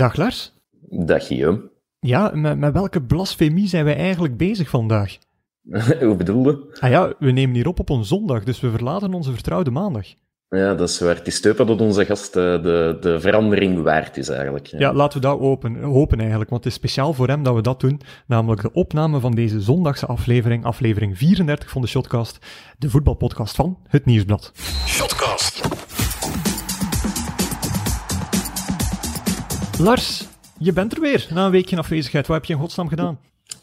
Dag Lars. Dag Guillaume. Ja, met, met welke blasfemie zijn wij eigenlijk bezig vandaag? Hoe bedoel je? Ah ja, we nemen hier op op een zondag, dus we verlaten onze vertrouwde maandag. Ja, dat is waar. Het is teupen dat onze gast eh, de, de verandering waard is eigenlijk. Ja, laten we dat open, hopen eigenlijk, want het is speciaal voor hem dat we dat doen. Namelijk de opname van deze zondagse aflevering, aflevering 34 van de Shotcast, de voetbalpodcast van Het Nieuwsblad. Shotcast. Lars, je bent er weer na een weekje afwezigheid. Wat heb je in godsnaam gedaan?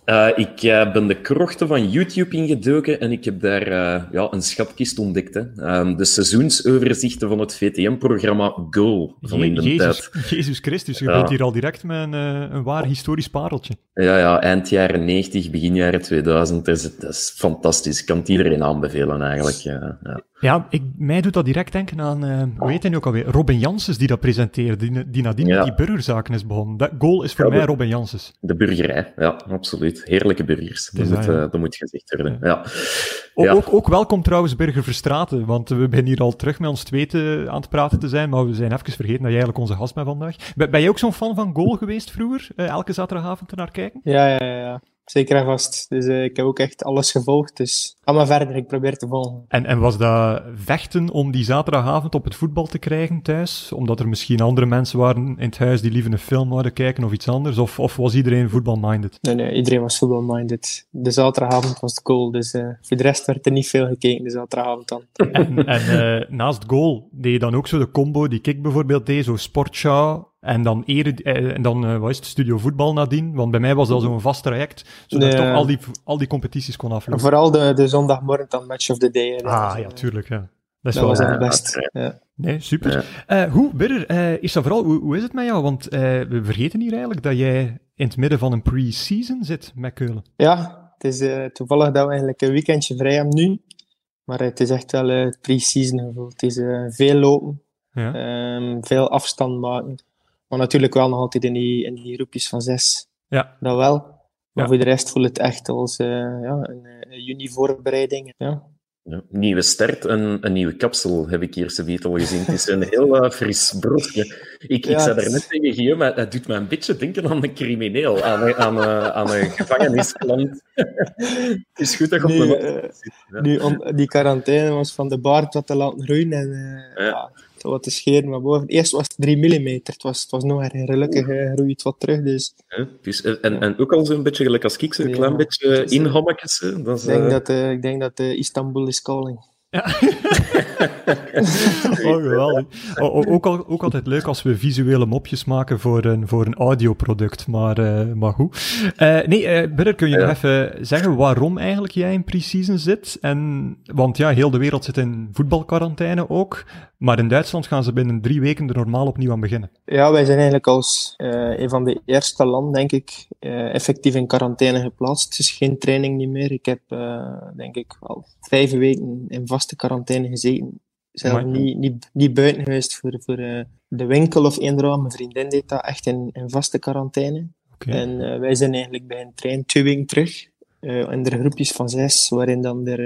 Uh, ik uh, ben de krochten van YouTube ingedoken en ik heb daar uh, ja, een schatkist ontdekt. Hè. Ehm, de seizoensoverzichten van het VTM-programma Goal van in de Jezus, tijd. Jezus Christus, je ja. bent hier al direct met een, een waar historisch pareltje. Ja, ja, eind jaren 90, begin jaren 2000. Dat is, dat is fantastisch. Ik kan het iedereen aanbevelen eigenlijk. Ja, ja. ik, mij doet dat direct denken aan, hoe heet hij nu ook alweer? Robin Janssens die dat presenteerde, die, die nadien met die burgerzaken is begonnen. Dat goal is voor mij Robin Janssens. De burgerij, ja, absoluut. Heerlijke burgers. Dus dat, uh, dat moet gezegd worden. Ja. Ook, ja. ook, ook, welkom trouwens, Burger Verstraten. Want we zijn hier al terug met ons tweeten aan het praten te zijn. Maar we zijn even vergeten dat jij eigenlijk onze gast bent vandaag. Ben, ben jij ook zo'n fan van Goal geweest vroeger? Uh, elke zaterdagavond naar kijken? Ja, ja, ja. Zeker en vast. Dus uh, ik heb ook echt alles gevolgd. Dus ga maar verder, ik probeer te volgen. En, en was dat vechten om die zaterdagavond op het voetbal te krijgen thuis? Omdat er misschien andere mensen waren in het huis die liever een film wilden kijken of iets anders? Of, of was iedereen voetbalminded? Nee, nee, iedereen was voetbalminded. De zaterdagavond was de goal. Dus uh, voor de rest werd er niet veel gekeken de zaterdagavond dan. En, en uh, naast goal deed je dan ook zo de combo die ik bijvoorbeeld deed, zo sportshow en dan, ere, en dan uh, wat is het, studio voetbal nadien. Want bij mij was dat zo'n vast traject, zodat nee. toch al die, al die competities kon aflopen. Vooral de, de zondagmorgen dan Match of the Day. Ah, ja, tuurlijk. Ja. Dat, is dat was het best. Ja. Nee, super. Ja. Uh, hoe, Birrer, uh, is dat vooral, hoe, hoe is het met jou? Want we vergeten hier eigenlijk dat jij in het midden van een pre-season zit met Keulen. Ja, het is toevallig dat we eigenlijk een weekendje vrij hebben nu. Maar het is echt wel het pre-season gevoel. Het is veel lopen, ja. um, veel afstand maken. Maar natuurlijk wel nog altijd in die, in die groepjes van zes. Ja. Dat wel. Maar ja. voor de rest voelt het echt als uh, ja, een, een juni-voorbereiding. Ja. Ja, nieuwe start en een nieuwe kapsel heb ik hier zoiets al gezien. Het is een heel uh, fris brosje. Ik, ja, ik zei daar net tegen Guillaume, maar dat doet me een beetje denken aan een crimineel, aan een, aan een, aan een gevangenisklant. het is goed dat je nu, op de uh, zit. Ja. Nu, om, die quarantaine was van de baard wat te laten groeien en uh, ja. Wat te scheren naar boven. Eerst was het 3 mm, het was, het was nog erg gelukkig, groeit het wat terug. Dus. dus en, en ook al zo'n beetje gelijk als ik, een klein beetje inhammetjes. Ik denk dat, ik denk dat Istanbul is calling. Ja. oh, geweldig. Ook, al, ook altijd leuk als we visuele mopjes maken voor een, voor een audioproduct, maar, uh, maar goed. Uh, nee, uh, kun je ja. nog even zeggen waarom eigenlijk jij in pre-season zit? En, want ja, heel de wereld zit in voetbalquarantaine ook, maar in Duitsland gaan ze binnen drie weken er normaal opnieuw aan beginnen. Ja, wij zijn eigenlijk als een van de eerste landen, denk ik, effectief in quarantaine geplaatst. Het is geen training niet meer. Ik heb, denk ik, al vijf weken in vaste quarantaine gezeten. Zelf niet, niet, niet buiten geweest voor, voor uh, de winkel of eender Mijn vriendin deed dat echt in, in vaste quarantaine. Okay. En uh, wij zijn eigenlijk bij een trein twee weken terug. Uh, in de groepjes van zes, waarin dan er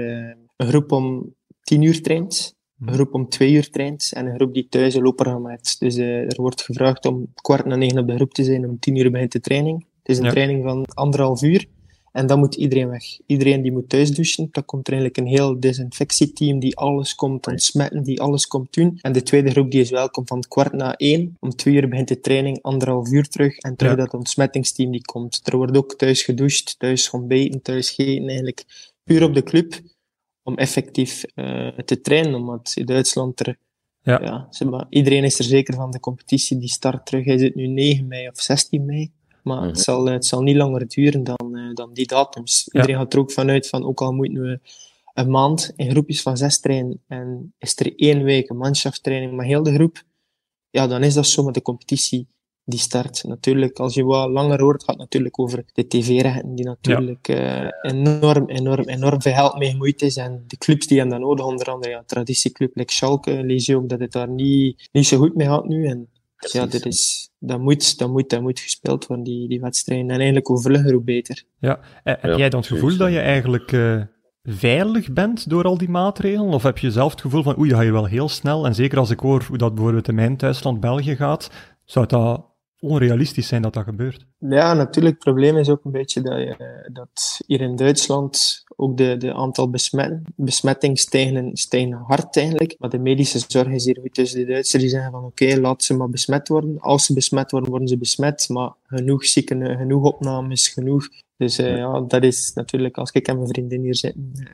een groep om tien uur traint, een groep om twee uur traint en een groep die thuis een loper maakt. Dus er wordt gevraagd om kwart na negen op de groep te zijn, om tien uur begint de training. Het is een ja. training van anderhalf uur. En dan moet iedereen weg. Iedereen die moet thuis douchen. Dan komt er eigenlijk een heel desinfectieteam die alles komt ontsmetten, die alles komt doen. En de tweede groep die is welkom van kwart na één. Om twee uur begint de training, anderhalf uur terug. En terug ja. dat ontsmettingsteam die komt. Er wordt ook thuis gedoucht, thuis ontbeten, thuis gegeten. Eigenlijk puur op de club om effectief uh, te trainen. Omdat in Duitsland er... Ja. Ja, zeg maar, iedereen is er zeker van de competitie die start terug. Hij zit nu 9 mei of 16 mei. Maar mm-hmm. het, zal, het zal niet langer duren dan, uh, dan die datums. Ja. Iedereen gaat er ook vanuit van, ook al moeten we een maand in groepjes van zes trainen en is er één week een manschaftstraining met heel de groep, ja, dan is dat zo met de competitie die start. Natuurlijk, als je wat langer hoort, gaat het natuurlijk over de tv-rechten, die natuurlijk ja. uh, enorm, enorm, enorm veel geld mee gemoeid is. En de clubs die hebben dat nodig, onder andere ja, traditieclub like Schalke, lees je ook dat het daar niet, niet zo goed mee gaat nu. En dus ja, dit is, dat, moet, dat, moet, dat moet gespeeld worden, die, die wedstrijden. En eigenlijk hoe vlugger, hoe beter. Ja, en, heb ja, jij dan het gevoel dat je eigenlijk uh, veilig bent door al die maatregelen? Of heb je zelf het gevoel van, oei, dat ga je wel heel snel. En zeker als ik hoor hoe dat bijvoorbeeld in mijn thuisland België gaat, zou dat onrealistisch zijn dat dat gebeurt. Ja, natuurlijk. Het probleem is ook een beetje dat, je, dat hier in Duitsland ook de, de aantal besmet, besmettingen stijgen, hard eigenlijk. Maar de medische zorg is hier goed. Dus de Duitsers die zeggen van oké, laat ze maar besmet worden. Als ze besmet worden, worden ze besmet. Maar genoeg zieken, genoeg opnames, genoeg. Dus uh, ja, dat is natuurlijk, als ik en mijn vriendin hier zitten, het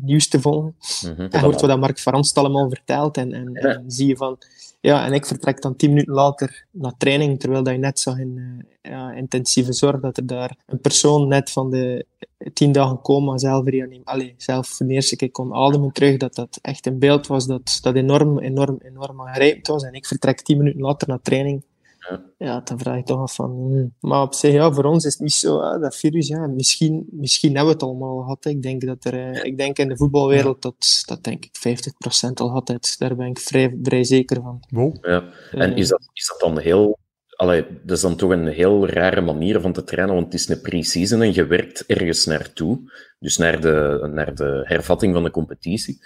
nieuws te volgen. Mm -hmm. En hoort wat Mark Van allemaal vertelt. En, en, ja. en zie je van, ja, en ik vertrek dan tien minuten later naar training, terwijl dat je net zag in uh, ja, intensieve zorg, dat er daar een persoon net van de tien dagen coma zelf reanimeerde, zelf de eerste keer kon ademen terug, dat dat echt een beeld was dat, dat enorm, enorm, enorm aangrijpend was. En ik vertrek tien minuten later naar training. Ja. ja, dan vraag je toch af van... Hmm. Maar op zich, ja, voor ons is het niet zo, hè, dat virus, ja, misschien, misschien hebben we het allemaal gehad. Hè. Ik denk dat er, eh, ik denk in de voetbalwereld dat, dat denk ik 50% al had. Het. Daar ben ik vrij, vrij zeker van. Wow. Ja. En is dat, is dat dan heel... Allee, dat is dan toch een heel rare manier van te trainen, want het is een pre-season en je werkt ergens naartoe. Dus naar de, naar de hervatting van de competitie.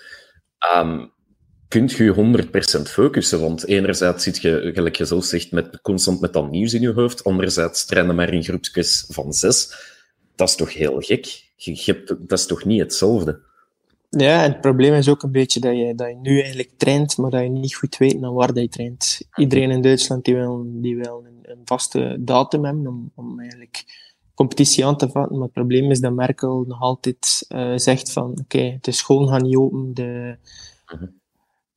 Um, kunt je 100% focussen. Want enerzijds zit je, gelijk je zelf zegt, met, constant met dat nieuws in je hoofd. Anderzijds trainen maar in groepjes van zes. Dat is toch heel gek? Je, je dat is toch niet hetzelfde? Ja, en het probleem is ook een beetje dat je, dat je nu eigenlijk traint, maar dat je niet goed weet naar waar je traint. Iedereen in Duitsland die wil, die wil een, een vaste datum hebben om, om eigenlijk competitie aan te vatten. Maar het probleem is dat Merkel nog altijd uh, zegt van oké, okay, de scholen gaan niet open, de...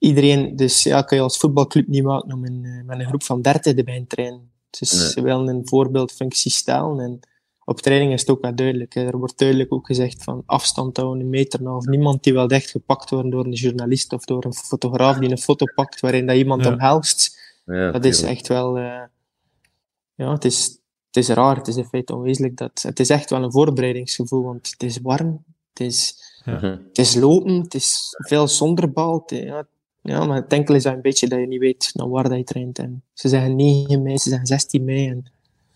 Iedereen, dus ja, kan je als voetbalclub niet maken om in, met een groep van 30 erbij te trainen. Dus nee. ze willen een voorbeeldfunctie stellen. En op training is het ook wel duidelijk. Er wordt duidelijk ook gezegd van afstand houden, een meter na. Of niemand die wel echt gepakt wordt door een journalist of door een fotograaf die een foto pakt waarin dat iemand ja. omhelst. Ja, dat is echt wel... Uh, ja, het is, het is raar. Het is in feite onwezenlijk. Dat, het is echt wel een voorbereidingsgevoel, want het is warm. Het is, ja. het is lopen. Het is veel zonder bal. Het, ja, ja, maar het enkel is dat een beetje dat je niet weet naar waar dat je traint. En ze zeggen 9 mei, ze zeggen 16 mei. En...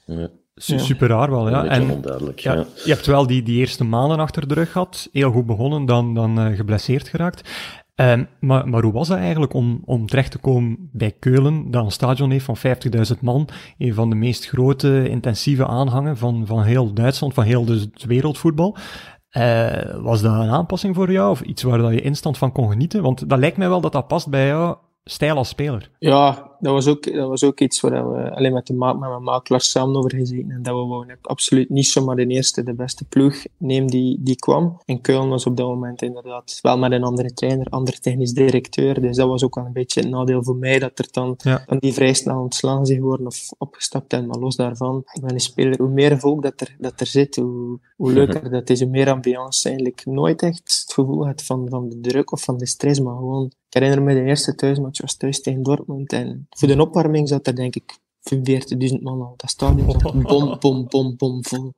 Ja. Super raar wel, ja. En, onduidelijk, ja, ja. Je hebt wel die, die eerste maanden achter de rug gehad, heel goed begonnen, dan, dan uh, geblesseerd geraakt. Um, maar, maar hoe was dat eigenlijk om, om terecht te komen bij Keulen, dat een stadion heeft van 50.000 man, een van de meest grote, intensieve aanhangen van, van heel Duitsland, van heel de wereldvoetbal. Uh, was dat een aanpassing voor jou of iets waar dat je instant van kon genieten? Want dat lijkt mij wel dat dat past bij jou stijl als speler. Ja, dat was ook, dat was ook iets waar we alleen met, de ma met mijn makelaars samen over gezeten. En dat we wouden absoluut niet zomaar de eerste, de beste ploeg nemen die, die kwam. En Keulen was op dat moment inderdaad wel met een andere trainer, andere technisch directeur. Dus dat was ook wel een beetje het nadeel voor mij, dat er dan, ja. dan die vrij snel ontslagen zijn geworden of opgestapt en maar los daarvan. Ik ben een speler, hoe meer volk dat er, dat er zit, hoe, hoe leuker dat is, hoe meer ambiance eigenlijk. Nooit echt het gevoel had van, van de druk of van de stress, maar gewoon herinner me de eerste thuismatch was thuis tegen Dortmund en voor de opwarming zat er denk ik 45.000 man al. Dat stadion zat bom, bom, bom, bom vol.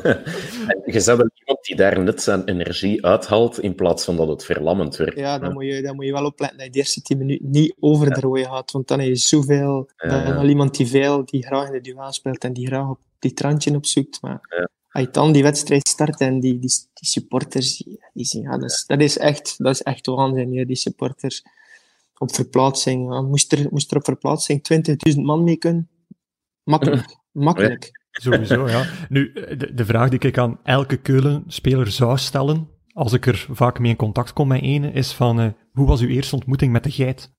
je zou wel iemand die daar net zijn energie uithaalt in plaats van dat het verlammend werd. Ja, dan, Moet, je, dan moet je wel opletten dat je de eerste 10 minuten niet over de rode gaat, want dan is je zoveel, dan al iemand die veel, die graag in de duel speelt en die graag op die trantje opzoekt. Maar ja. als je dan die wedstrijd start en die, die, die supporters, die, die, ja, dat, is, dat, is echt, dat is echt waanzin, ja, die supporters op verplaatsing. Ja, moest, er, moest er op verplaatsing 20.000 man mee kunnen? Makkelijk. Makkelijk. Sowieso, ja. Nu, de, de vraag die ik aan elke Keulen-speler zou stellen, als ik er vaak mee in contact kom met ene, is van, uh, hoe was uw eerste ontmoeting met de geit?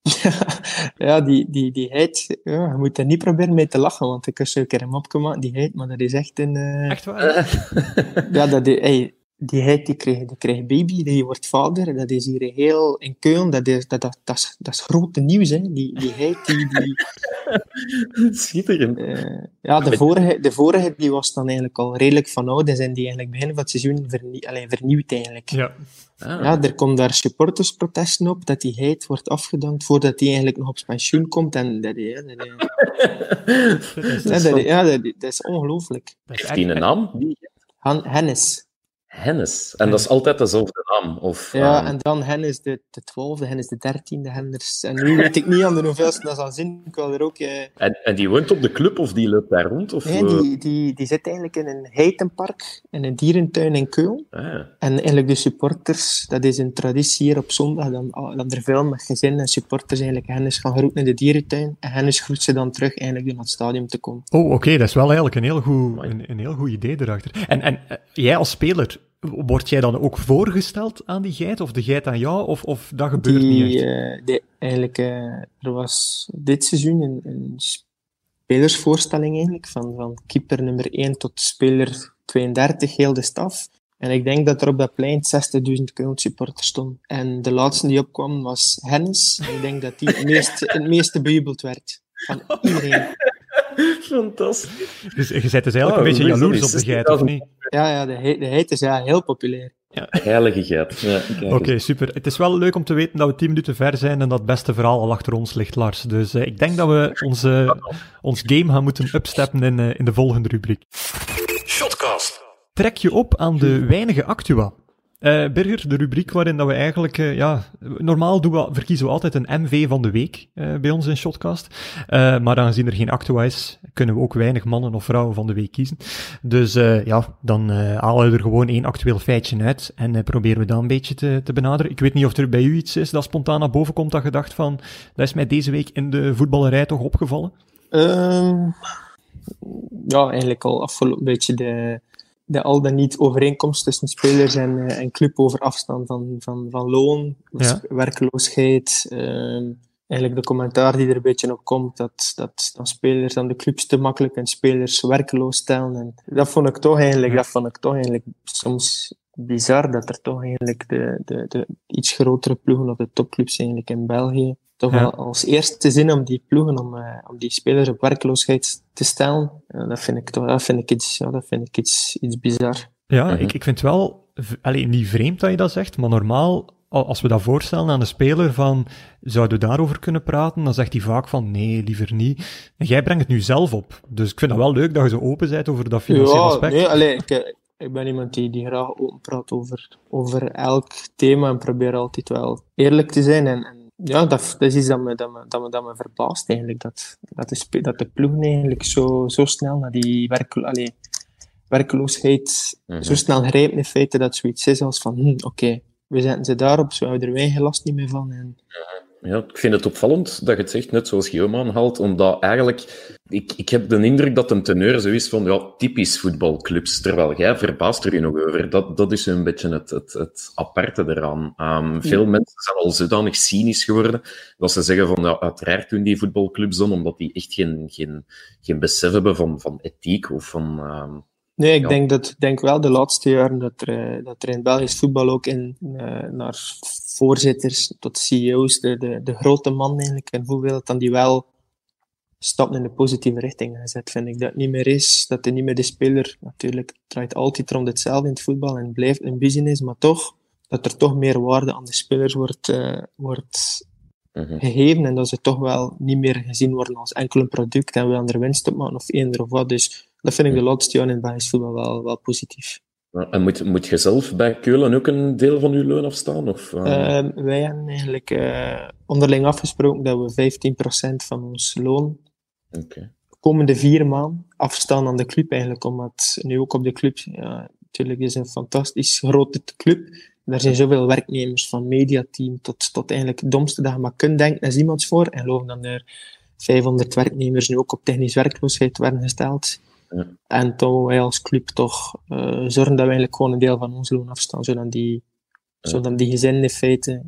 ja, die, die, die geit, ja, je moet er niet proberen mee te lachen, want ik heb zo een keer een mopje gemaakt, die geit, maar dat is echt een... Uh... Echt waar? ja, dat is, hey, die heid die krijgt, die krijgt baby, die wordt vader. Dat is hier heel in Keulen, dat is, dat, dat, dat, is, dat is grote nieuws. Hè. Die, die heid die. die Schitterend. Uh, ja, de vorige, de vorige die was dan eigenlijk al redelijk van oud. En zijn die eigenlijk begin van het seizoen vernie, allez, vernieuwd eigenlijk. Ja. Ah. ja, er komt daar supportersprotesten op dat die heid wordt afgedankt voordat hij eigenlijk nog op pensioen komt. En dat, ja, dat, ja, dat, ja, dat, dat is ongelooflijk. Heeft hij een naam? Han, Hennis. Hennis. En dat is altijd dezelfde naam? Of, ja, ehm, en dan Hennis de, de twaalfde, Hennis de dertiende, Henders. En nu weet ik niet aan de hoeveelste dat zal zien. Ik wil er ook... Eh... En, en die woont op de club of die loopt daar rond? Of, Nee, die, die, die zit eigenlijk in een heitenpark, in een dierentuin in Keulen. Ah, En eigenlijk de supporters, dat is een traditie hier op zondag, dan, dan er veel met gezin en supporters eigenlijk Hennis gaan groeten in de dierentuin. En Hennis groet ze dan terug eigenlijk door naar het stadion te komen. Oh, oké, dat is wel eigenlijk een heel goed, een, een heel goed idee erachter. En, en eh, jij als speler, word jij dan ook voorgesteld aan die geit, of de geit aan jou, of, of dat gebeurt Die, niet echt? eh, die, eigenlijk, eh, er was dit seizoen een, een spelersvoorstelling eigenlijk, van, van keeper nummer 1 tot speler 32, heel de staf. En ik denk dat er op dat plein 60.000 Keulen supporters stonden. En de laatste die opkwam was Hennis. En ik denk dat die het meest, het meeste bejubeld werd. Van iedereen. Fantastisch. Dus je zet dus eigenlijk Oh, een beetje jaloers op de geit, of niet? Ja, ja de, he- de is ja, heel populair. Heilige geit. Ja, Oké, super. Het is wel leuk om te weten dat we 10 minuten ver zijn en dat het beste verhaal al achter ons ligt, Lars. Dus eh, ik denk dat we onze, ons game gaan moeten upsteppen in, eh, in de volgende rubriek. Shotcast. Trek je op aan de weinige actua. Eh Birger, de rubriek waarin dat we eigenlijk, eh, ja, normaal doen we, verkiezen we altijd een MV van de week eh, bij ons in Shotcast. Maar aangezien er geen actua is, kunnen we ook weinig mannen of vrouwen van de week kiezen. Dus ja, dan halen we er gewoon één actueel feitje uit en proberen we dat een beetje te, te benaderen. Ik weet niet of er bij u iets is dat spontaan naar boven komt dat je dacht van, dat is mij deze week in de voetballerij toch opgevallen? Ehm, ja, eigenlijk al afgelopen beetje de, de al dan niet overeenkomst tussen spelers en, eh, en club over afstand van, van, van loon, Ja. werkloosheid. ehm, eigenlijk de commentaar die er een beetje op komt, dat, dat, dat spelers aan de clubs te makkelijk en spelers werkeloos stellen. En dat vond ik toch eigenlijk, dat vond ik toch eigenlijk soms bizar, dat er toch eigenlijk de, de, de iets grotere ploegen of de topclubs eigenlijk in België toch Ja. wel als eerste zin om die ploegen, om, eh, om die spelers op werkloosheid te stellen. Ja, dat vind ik toch, dat vind ik iets, ja, dat vind ik iets, iets bizar. Ja, Mhm. ik, ik vind wel, allee, niet vreemd dat je dat zegt, maar normaal, al- als we dat voorstellen aan de speler van, zouden we daarover kunnen praten, dan zegt hij vaak van, nee, liever niet. En jij brengt het nu zelf op. Dus ik vind dat wel leuk dat je zo open bent over dat financiële ja, aspect. nee, allee, ik, eh, ik ben iemand die, die graag open praat over, over elk thema en probeer altijd wel eerlijk te zijn. En, en ja, dat, dat is iets dat me, dat me, dat me, dat me verbaast eigenlijk. Dat, dat, de, dat de ploegen eigenlijk zo, zo snel naar die werk, allee, werkloosheid Mhm. zo snel grijpen in feite dat zoiets is als van, hm, oké, we zetten ze daarop, hebben we er weinig last niet meer van. En, Ja, ik vind het opvallend dat je het zegt, net zoals Guillaume aanhaalt, omdat eigenlijk, ik, ik heb de indruk dat een teneur zo is van, ja, typisch voetbalclubs, terwijl jij verbaast er je nog over. Dat, dat is een beetje het, het, het aparte eraan. Ehm, veel mensen zijn al zodanig cynisch geworden, dat ze zeggen van, ja, uiteraard doen die voetbalclubs dan, omdat die echt geen, geen, geen besef hebben van, van ethiek of van... ehm, Nee, ik Ja. denk, dat, denk wel de laatste jaren dat er, eh, dat er in Belgisch voetbal ook in, eh, naar voorzitters tot CEO's, de, de, de grote man eigenlijk, en hoeveel dan die wel stappen in de positieve richting gezet, vind ik dat het niet meer is. Dat er niet meer de speler, natuurlijk, het draait altijd rond hetzelfde in het voetbal en het blijft een business, maar toch, dat er toch meer waarde aan de spelers wordt, eh, wordt mhm. gegeven en dat ze toch wel niet meer gezien worden als enkel een product en we aan er winst op maken of eender of wat. Dus dat vind ik de laatste jaren in het Belgisch voetbal wel, wel positief. En moet, moet je zelf bij Keulen ook een deel van je loon afstaan? Of, ehm, Ehm, wij hebben eigenlijk eh, onderling afgesproken dat we 15% van ons loon de komende vier maanden afstaan aan de club eigenlijk, omdat nu ook op de club, ja, natuurlijk is een fantastisch grote club, er zijn zoveel werknemers, van mediateam tot, tot eigenlijk het domste dat je maar kunt denken, is iemands voor. En geloof dat er 500 werknemers nu ook op technisch werkloosheid werden gesteld. En toen wij als club toch eh, zorgen dat we eigenlijk gewoon een deel van ons loon afstaan, zodat die, Ja. zodat die gezinnen in feite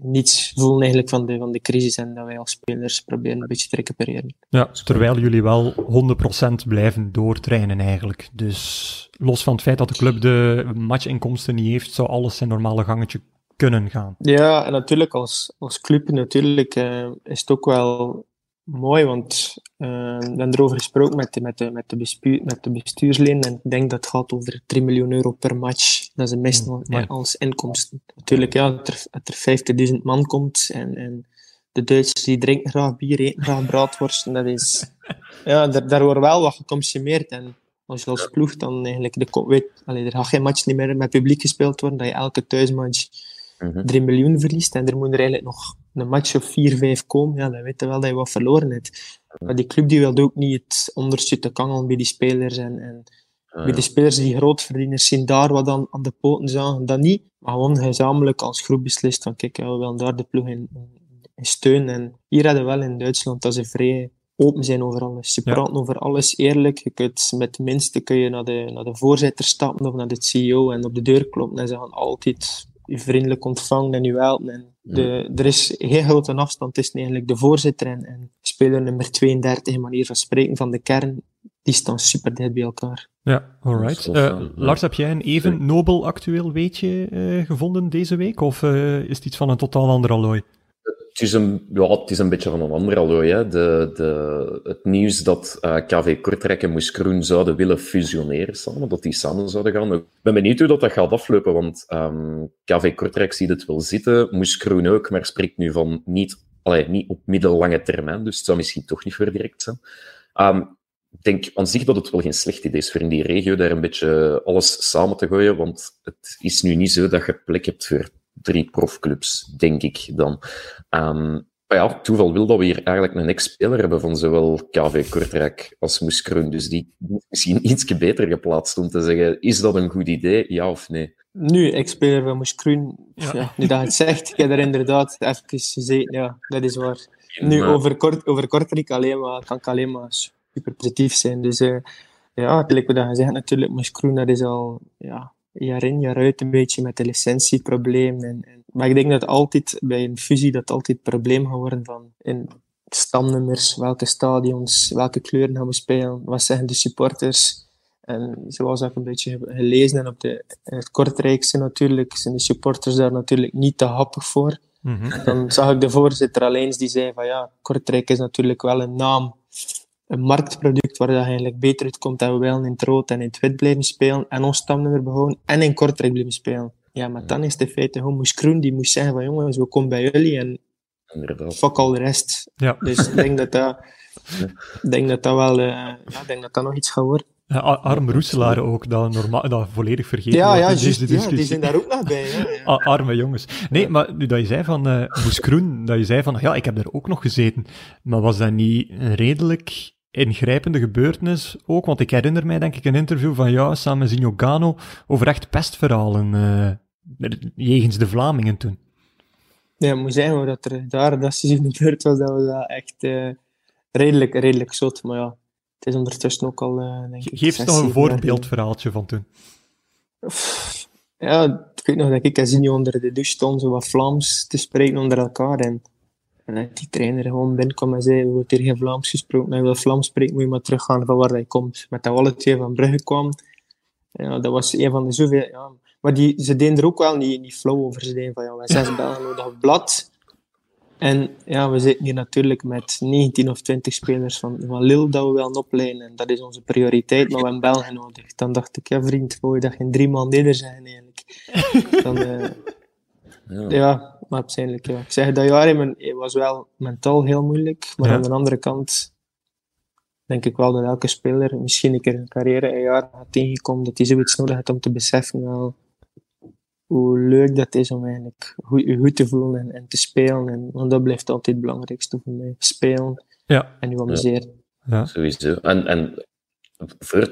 niets voelen eigenlijk van de, van de crisis en dat wij als spelers proberen een beetje te recupereren. Ja, terwijl jullie wel 100% blijven doortrainen eigenlijk. Dus los van het feit dat de club de matchinkomsten niet heeft, zou alles zijn normale gangetje kunnen gaan. Ja, en natuurlijk als, als club natuurlijk, eh, is het ook wel mooi, want eh, we hebben erover gesproken met de, met de, met de, bespu- met de bestuursleden en ik denk dat het gaat over 3 miljoen euro per match. Dat is het Mm, als inkomsten. Natuurlijk, ja, dat er, dat er 50.000 man komt en, en de Duitsers die drinken graag bier, eten graag braadworst. En dat is, ja, daar, daar wordt wel wat geconsumeerd en als je als ploeg dan eigenlijk... De, weet, allee, er gaat geen match niet meer met publiek gespeeld worden, dat je elke thuismatch Mhm. 3 miljoen verliest en er moet er eigenlijk nog een match of 4, 5 komen, ja, dan weet je wel dat je wat verloren hebt. Maar die club die wil ook niet het onderste te kangelen bij die spelers en, en Ah, bij de spelers die grootverdieners zien daar wat aan, aan de poten zagen, dat niet. Maar gewoon gezamenlijk als groep beslist van kijk, ja, we willen daar de ploeg in, in steunen. En hier hadden we wel in Duitsland dat ze vrij open zijn over alles. Ze Ja. praten over alles eerlijk. Je kunt met de minste kun je naar de, naar de voorzitter stappen of naar de CEO en op de deur kloppen en ze gaan altijd je vriendelijk ontvangen en je helpen. En de, er is heel grote afstand tussen eigenlijk de voorzitter en, en speler nummer 32, manier van spreken van de kern. Die staan super dicht bij elkaar. Ja, alright. Eh. Lars, heb jij een even nobel actueel weetje eh, gevonden deze week? Of eh, is het iets van een totaal ander allooi? Het is een, ja, beetje van een ander allooi. De, de, het nieuws dat eh, KV Kortrijk en Moes Kroen zouden willen fusioneren samen, dat die samen zouden gaan. Ik ben benieuwd hoe dat, gaat aflopen, want ehm, KV Kortrijk ziet het wel zitten, Moes ook, maar spreekt nu van niet, allee, niet op middellange termijn, dus het zou misschien toch niet voor direct zijn. Ehm, ik denk aan zich dat het wel geen slecht idee is voor in die regio daar een beetje alles samen te gooien, want het is nu niet zo dat je plek hebt voor drie profclubs, denk ik dan. Ehm, maar ja, toeval wil dat we hier eigenlijk een ex-speler hebben van zowel KV Kortrijk als Moes Kroen, dus die is misschien iets beter geplaatst om te zeggen, is dat een goed idee, ja of nee? Nu, ik speel van Moes Kroen. Ja. Ja. nu dat je het zegt, ik heb er inderdaad even gezeten. Ja, dat is waar. Nu, Maar- over, kort, over Kortrijk alleen maar, kan ik alleen maar super positief zijn. Dus eh, ja, gelijk wat je zegt natuurlijk, Moes Kroen, dat is al ja, jaar in, jaar uit een beetje met de licentieprobleem. En, en, maar ik denk dat altijd bij een fusie dat altijd het probleem gaat worden van in stamnummers, welke stadions, welke kleuren gaan we spelen, wat zeggen de supporters. En zoals ik een beetje heb gelezen en op de, in het Kortrijkse natuurlijk, zijn de supporters daar natuurlijk niet te happig voor. Mhm. Dan zag ik de voorzitter alleen die zei van ja, Kortrijk is natuurlijk wel een naam, een marktproduct waar dat eigenlijk beter uitkomt dat we wel in het rood en in het wit blijven spelen en ons stamnummer behouden en in Kortrijk blijven spelen. Ja, maar dan is de feite gewoon Moes Kroen die moest zeggen van jongens, we komen bij jullie en Inderdaad. fuck al de rest. Ja. Dus ik denk dat dat, ik denk dat dat wel, eh, ja, ik denk dat dat nog iets gaat worden. Ja, Ar- Arm Roeselaar ook, dat, normaal, dat volledig vergeten Ja, ja, in deze juist, ja, die zijn daar ook nog bij. Ja, arme jongens. Nee, maar nu dat je zei van eh Moes Kroen, dat je zei van, ja, ik heb daar ook nog gezeten. Maar was dat niet een redelijk ingrijpende gebeurtenis ook? Want ik herinner mij, denk ik, een interview van jou samen met Zinho Gano over echt pestverhalen eh, jegens de Vlamingen toen. Ja, ik moet zeggen dat er daar dat seizoen gebeurd was, dat was dat echt eh, redelijk, redelijk zot. Maar ja, het is ondertussen ook al, eh denk ik, Geef eens nog een voorbeeldverhaaltje van toen. Ja, ik weet nog dat ik en onder de douche stond, zo wat Vlaams te spreken onder elkaar. En, en dat die trainer gewoon binnenkwam en zei, er wordt hier geen Vlaams gesproken. Je wil Vlaams spreken, moet je maar teruggaan van waar hij komt. Met dat we alle twee van Brugge kwamen. Ja, dat was een van de zoveel... Ja. Maar die, ze deden er ook wel niet, niet flauw over. Ze deden van, ja, wij zes Belgen nodig op blad. En ja, we zitten hier natuurlijk met 19 of 20 spelers van, van Lille dat we wel opleiden. En dat is onze prioriteit, maar we hebben Belgen nodig. Dan dacht ik, ja vriend, wou je dat geen drie man neder zijn eigenlijk? Dan, eh, Ja. ja, maar uiteindelijk, ja. Ik zeg, dat jaar in mijn- het was wel mentaal heel moeilijk. Maar Ja. aan de andere kant denk ik wel dat elke speler misschien een keer in zijn carrière een jaar gaat tegenkomen dat hij zoiets nodig heeft om te beseffen wel hoe leuk dat is om eigenlijk goed, je goed te voelen en, en te spelen. En, want dat blijft altijd het belangrijkste voor mij. Spelen Ja, en je amuseren. ja. Sowieso. En, en voor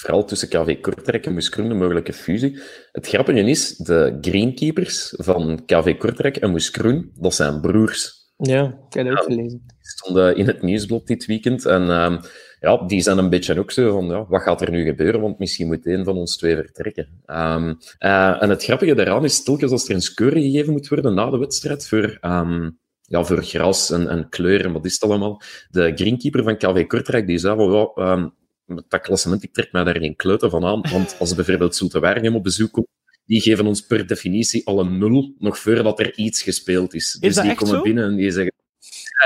verhaal tussen KV Kortrijk en Moes Kroen, de mogelijke fusie. Het grappige is, de greenkeepers van KV Kortrijk en Moes Kroen, dat zijn broers. Ja, ik heb dat ook Ja. gelezen. Die stonden in het nieuwsblad dit weekend. En ehm, ja, die zijn een beetje ook zo van, ja, wat gaat er nu gebeuren? Want misschien moet één van ons twee vertrekken. Ehm, eh, en het grappige daaraan is, telkens als er een score gegeven moet worden na de wedstrijd voor, ehm, ja, voor gras en, en kleur en wat is het allemaal, de greenkeeper van KV Kortrijk, die zei van, met dat klassement, ik trek mij daar geen kloten van aan, want als bijvoorbeeld Zulte Waregem op bezoek komt, die geven ons per definitie al een nul, nog voordat er iets gespeeld is. Dus dat die komen zo? binnen en die zeggen,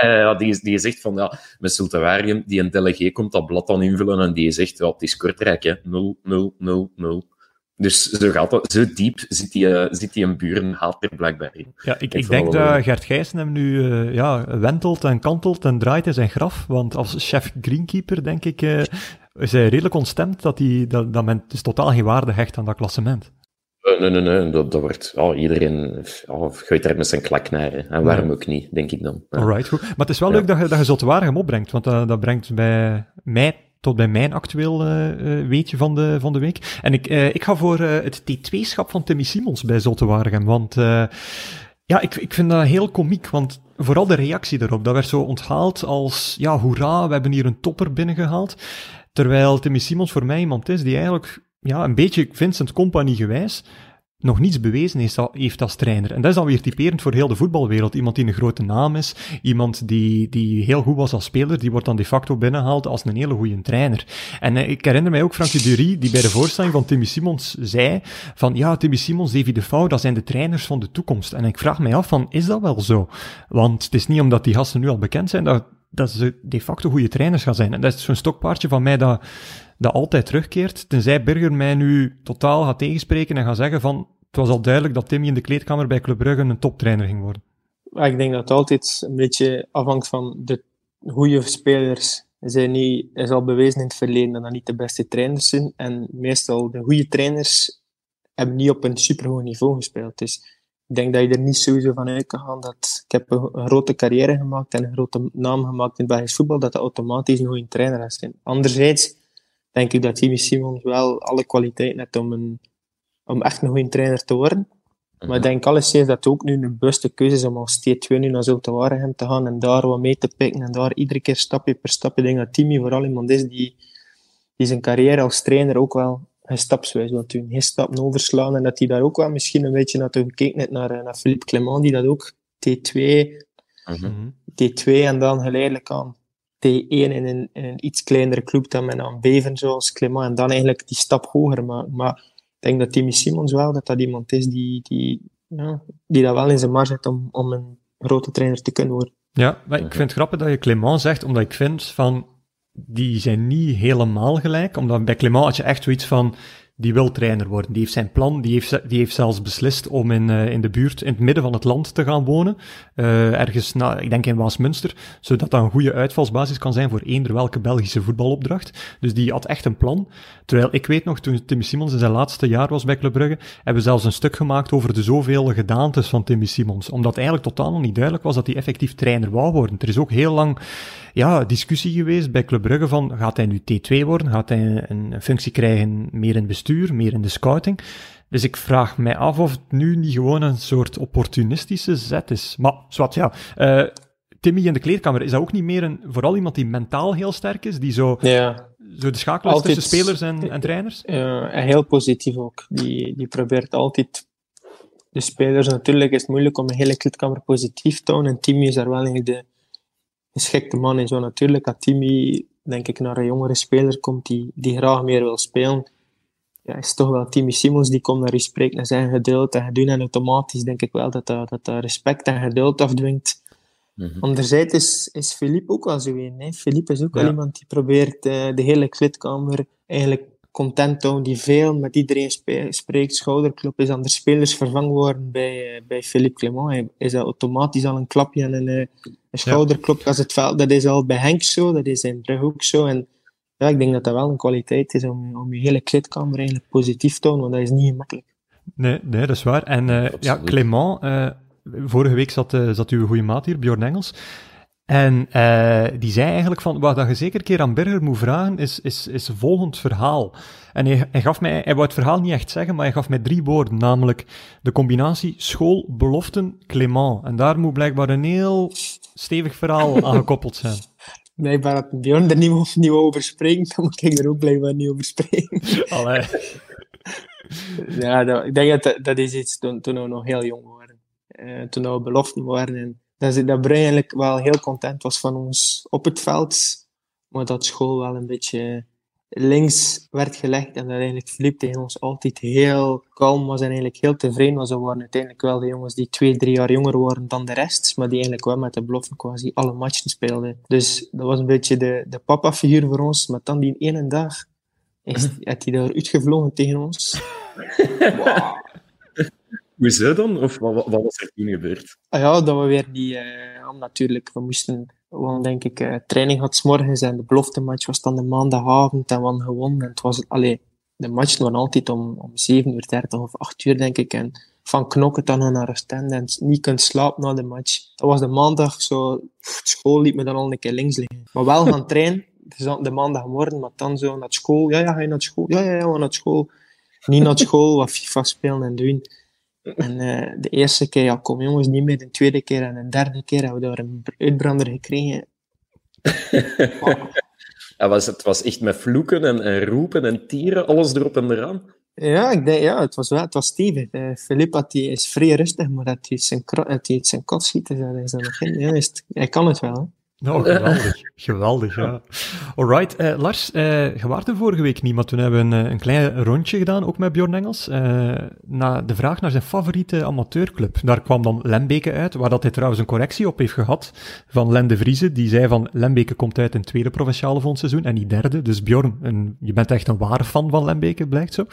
ja, die, die zegt van, ja, met Sultawarium, die een delegé komt dat blad dan invullen en die zegt, ja, het is Kortrijk, hè. 0, 0, 0, 0. Dus zo gaat dat. Zo diep zit die, eh, zit die een burenhaat er blijkbaar in. Ja, ik, Ik denk wel wel- dat Gert Gijssen hem nu eh, ja, wentelt en kantelt en draait in zijn graf. Want als chef greenkeeper, denk ik, eh, is hij redelijk ontstemd dat, die, dat, dat men dus totaal geen waarde hecht aan dat klassement. Eh, nee, nee, nee, dat, dat wordt... Oh, iedereen oh, gooit er met zijn klak naar. Hè. En waarom ook niet, denk ik dan. Ja. Alright, goed. Maar het is wel leuk dat je, dat je Zotwaardigem opbrengt, want dat, dat brengt bij mij tot bij mijn actueel uh, weetje van de, van de week. En ik, uh, ik ga voor het T2-schap van Timmy Simons bij Zotwaardigem, want... Ja, ik, ik vind dat heel komiek, want vooral de reactie daarop, dat werd zo onthaald als, ja, hoera, we hebben hier een topper binnengehaald. Terwijl Timmy Simons voor mij iemand is die eigenlijk, ja, een beetje Vincent Company gewijs, nog niets bewezen heeft, als trainer. En dat is dan weer typerend voor heel de voetbalwereld. Iemand die een grote naam is, iemand die, die heel goed was als speler, die wordt dan de facto binnengehaald als een hele goede trainer. En eh, ik herinner mij ook Frankie Dury, die bij de voorstelling van Timmy Simons zei van, ja, Timmy Simons, Davy de Fouw, dat zijn de trainers van de toekomst. En ik vraag mij af van, is dat wel zo? Want het is niet omdat die gasten nu al bekend zijn, dat, dat ze de facto goede trainers gaan zijn. En dat is zo'n stokpaardje van mij dat dat altijd terugkeert, tenzij Burger mij nu totaal gaat tegenspreken en gaat zeggen van het was al duidelijk dat Timmy in de kleedkamer bij Club Brugge een toptrainer ging worden. Ik denk dat het altijd een beetje afhangt van de goede spelers. Zijn niet, is al bewezen in het verleden dat dat niet de beste trainers zijn. En meestal de goede trainers hebben niet op een superhoog niveau gespeeld. Dus ik denk dat je er niet sowieso van uit kan gaan dat ik heb een, grote carrière gemaakt en een grote naam gemaakt in het Belgisch voetbal, dat dat automatisch een goede trainer is. Anderzijds denk ik dat Timmy Simons wel alle kwaliteiten heeft om een om echt een goede trainer te worden. Maar ik denk alleszins dat het ook nu een bewuste keuze is om als T2 nu naar Zulte Waregem te gaan en daar wat mee te pikken en daar iedere keer stapje per stapje. Ik denk dat Timmy vooral iemand is die, die zijn carrière als trainer ook wel stapswijs wil doen. Geen stappen overslaan en dat hij daar ook wel misschien een beetje naartoe gekeken heeft naar, naar Philippe Clement, die dat ook T2, mhm. T2 en dan geleidelijk aan T1 in een, in een iets kleinere club dan men aan Beven zoals Clement en dan eigenlijk die stap hoger maakt. Maar denk dat Timmy Simons wel, dat dat iemand is die, die, ja, die dat wel in zijn mar zet om, om een grote trainer te kunnen worden. Ja, maar ik vind het grappig dat je Clement zegt, omdat ik vind van, die zijn niet helemaal gelijk, omdat bij Clement had je echt zoiets van, die wil trainer worden. Die heeft zijn plan, die heeft, die heeft zelfs beslist om in, uh, in de buurt, in het midden van het land te gaan wonen. Uh, ergens, nou, ik denk in Waasmunster, zodat dat een goede uitvalsbasis kan zijn voor eender welke Belgische voetbalopdracht. Dus die had echt een plan. Terwijl ik weet nog, toen Timmy Simons in zijn laatste jaar was bij Club Brugge, hebben we zelfs een stuk gemaakt over de zoveel gedaantes van Timmy Simons. Omdat eigenlijk totaal nog niet duidelijk was dat hij effectief trainer wou worden. Er is ook heel lang ja, discussie geweest bij Club Brugge van, gaat hij nu T2 worden? Gaat hij een functie krijgen meer in bestuur, meer in de scouting? Dus ik vraag mij af of het nu niet gewoon een soort opportunistische zet is. Maar, zwart, ja. Uh, Timmy in de kleedkamer, is dat ook niet meer een, vooral iemand die mentaal heel sterk is, die zo, ja. zo de schakel is tussen spelers en, en trainers? Ja, en heel positief ook. Die, die probeert altijd de spelers, natuurlijk is het moeilijk om een hele kleedkamer positief te houden, en Timmy is daar wel eigenlijk de, geschikte man in zo natuurlijk. Dat Timmy, denk ik, naar een jongere speler komt die, die graag meer wil spelen. Ja, is toch wel Timmy Simons die komt naar je spreekt en zijn geduld en geduld. En automatisch denk ik wel dat dat, dat, respect en geduld afdwingt. Mm -hmm. Anderzijds is, is Philippe ook wel zo een. Philippe is ook wel iemand die probeert uh, de hele kleedkamer eigenlijk content toon die veel met iedereen spreekt. Schouderklop is aan de spelers vervangen worden bij, uh, bij Philippe Clement. Hij is dat automatisch al een klapje en een, uh, een schouderklop als het veld. Dat is al bij Henk zo, dat is in Brugge ook zo. En ja, ik denk dat dat wel een kwaliteit is om, om je hele kleedkamer eigenlijk positief te houden, want dat is niet gemakkelijk. Nee, nee dat is waar. En uh, ja, Clement, vorige week zat, zat uw goede maat hier, Bjorn Engels. En uh, die zei eigenlijk van, wat dat je zeker een keer aan Berger moet vragen, is, is, is het volgend verhaal. En hij, hij, gaf mij, hij wou het verhaal niet echt zeggen, maar hij gaf mij drie woorden, namelijk de combinatie school, beloften, Clément. En daar moet blijkbaar een heel stevig verhaal aan gekoppeld zijn. Blijkbaar dat Bjorn er niet, niet over spreekt, dan moet ik er ook blijkbaar niet over spreken. Allee. ja, dat, ik denk dat dat, is iets toen, toen we nog heel jong waren. Uh, toen we beloften waren en dat, dat Bruin eigenlijk wel heel content was van ons op het veld. Maar dat school wel een beetje links werd gelegd. En dat eigenlijk Philippe tegen ons altijd heel kalm was en eigenlijk heel tevreden was. We waren uiteindelijk wel de jongens die twee, drie jaar jonger waren dan de rest. Maar die eigenlijk wel met de belofte quasi alle matchen speelden. Dus dat was een beetje de, de papa-figuur voor ons. Maar dan die ene dag is, had hij daar uitgevlogen tegen ons. wow. Hoezo dan? Of wat, wat was er toen gebeurd? Ah ja, dat we weer die... Uh, natuurlijk, we moesten Want denk ik, uh, training had morgens en de belofte match was dan de maandagavond en gewonnen. En het was, allee, de match was altijd om, om 7 uur 30 of 8 uur, denk ik. En van knokken dan naar Oostende en niet kunt slapen na de match. Dat was de maandag zo, school liet me dan al een keer links liggen. Maar wel gaan trainen, de maandagmorgen, maar dan zo naar school. Ja, ja, ga je naar school? Ja, ja, ja, naar school. Niet naar school, wat FIFA spelen en doen. En uh, de eerste keer, ja, kom jongens, niet meer. De tweede keer en de derde keer hebben we daar een uitbrander gekregen. ja, was, het was echt met vloeken en, en roepen en tieren, alles erop en eraan. Ja, ik denk, ja, het was wel, het was stevig. Uh, Philippe had die, is vrij rustig, maar dat hij zijn, kot schieten, dat is ja, is, hij kan het wel. Hè. Oh, geweldig. geweldig, ja. Alright, uh, Lars, uh, je was er vorige week niet, maar toen hebben we een, een klein rondje gedaan, ook met Bjorn Engels, uh, na de vraag naar zijn favoriete amateurclub. Daar kwam dan Lembeke uit, waar dat hij trouwens een correctie op heeft gehad van Len de Vrieze. Die zei van, Lembeke komt uit een tweede provinciale fondseizoen en niet derde. Dus Bjorn, een, je bent echt een ware fan van Lembeke, blijkt zo.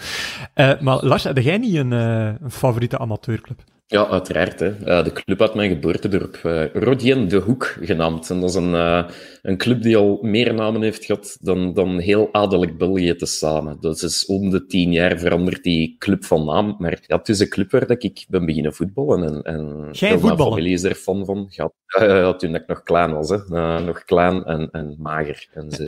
maar Lars, heb jij niet een, een favoriete amateurclub? Ja, uiteraard. Hè. Uh, de club uit mijn geboortedorp. Uh, Rodien de Hoek genaamd. En dat is een, uh, een club die al meer namen heeft gehad dan, dan heel adellijk België tezamen. Dus is om de tien jaar verandert die club van naam. Maar ja, het is een club waar ik ben beginnen voetballen. En, en Jij voetballen? Mijn familie is er fan van. Ja, toen ik nog klein was. Hè. Nog klein en, en mager. En zo.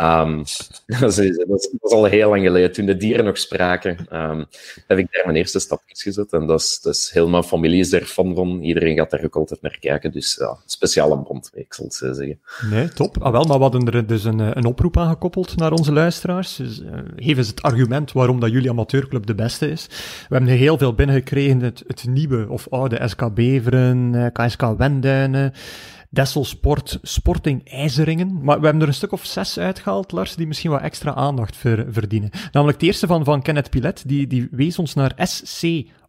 um, dat, is, dat, is, al heel lang geleden. Toen de dieren nog spraken, um, heb ik daar mijn eerste stapjes gezet. En dat is, dat is heel mijn familie is er fan. Iedereen gaat daar ook altijd naar kijken. Dus ja, speciale band, ik zal zeggen. Nee, top. Ah, wel, maar we hadden er dus een, een oproep aan gekoppeld naar onze luisteraars. Dus, uh, geef eens het argument waarom dat jullie amateurclub de beste is. We hebben er heel veel binnengekregen. Het, het nieuwe of oude SK Beveren, KSK Wenduinen. Dessel Sport, Sporting IJzeringen. Maar we hebben er een stuk of zes uitgehaald, Lars, die misschien wat extra aandacht ver, verdienen. Namelijk het eerste van, van Kenneth Pilet, die, die wees ons naar SC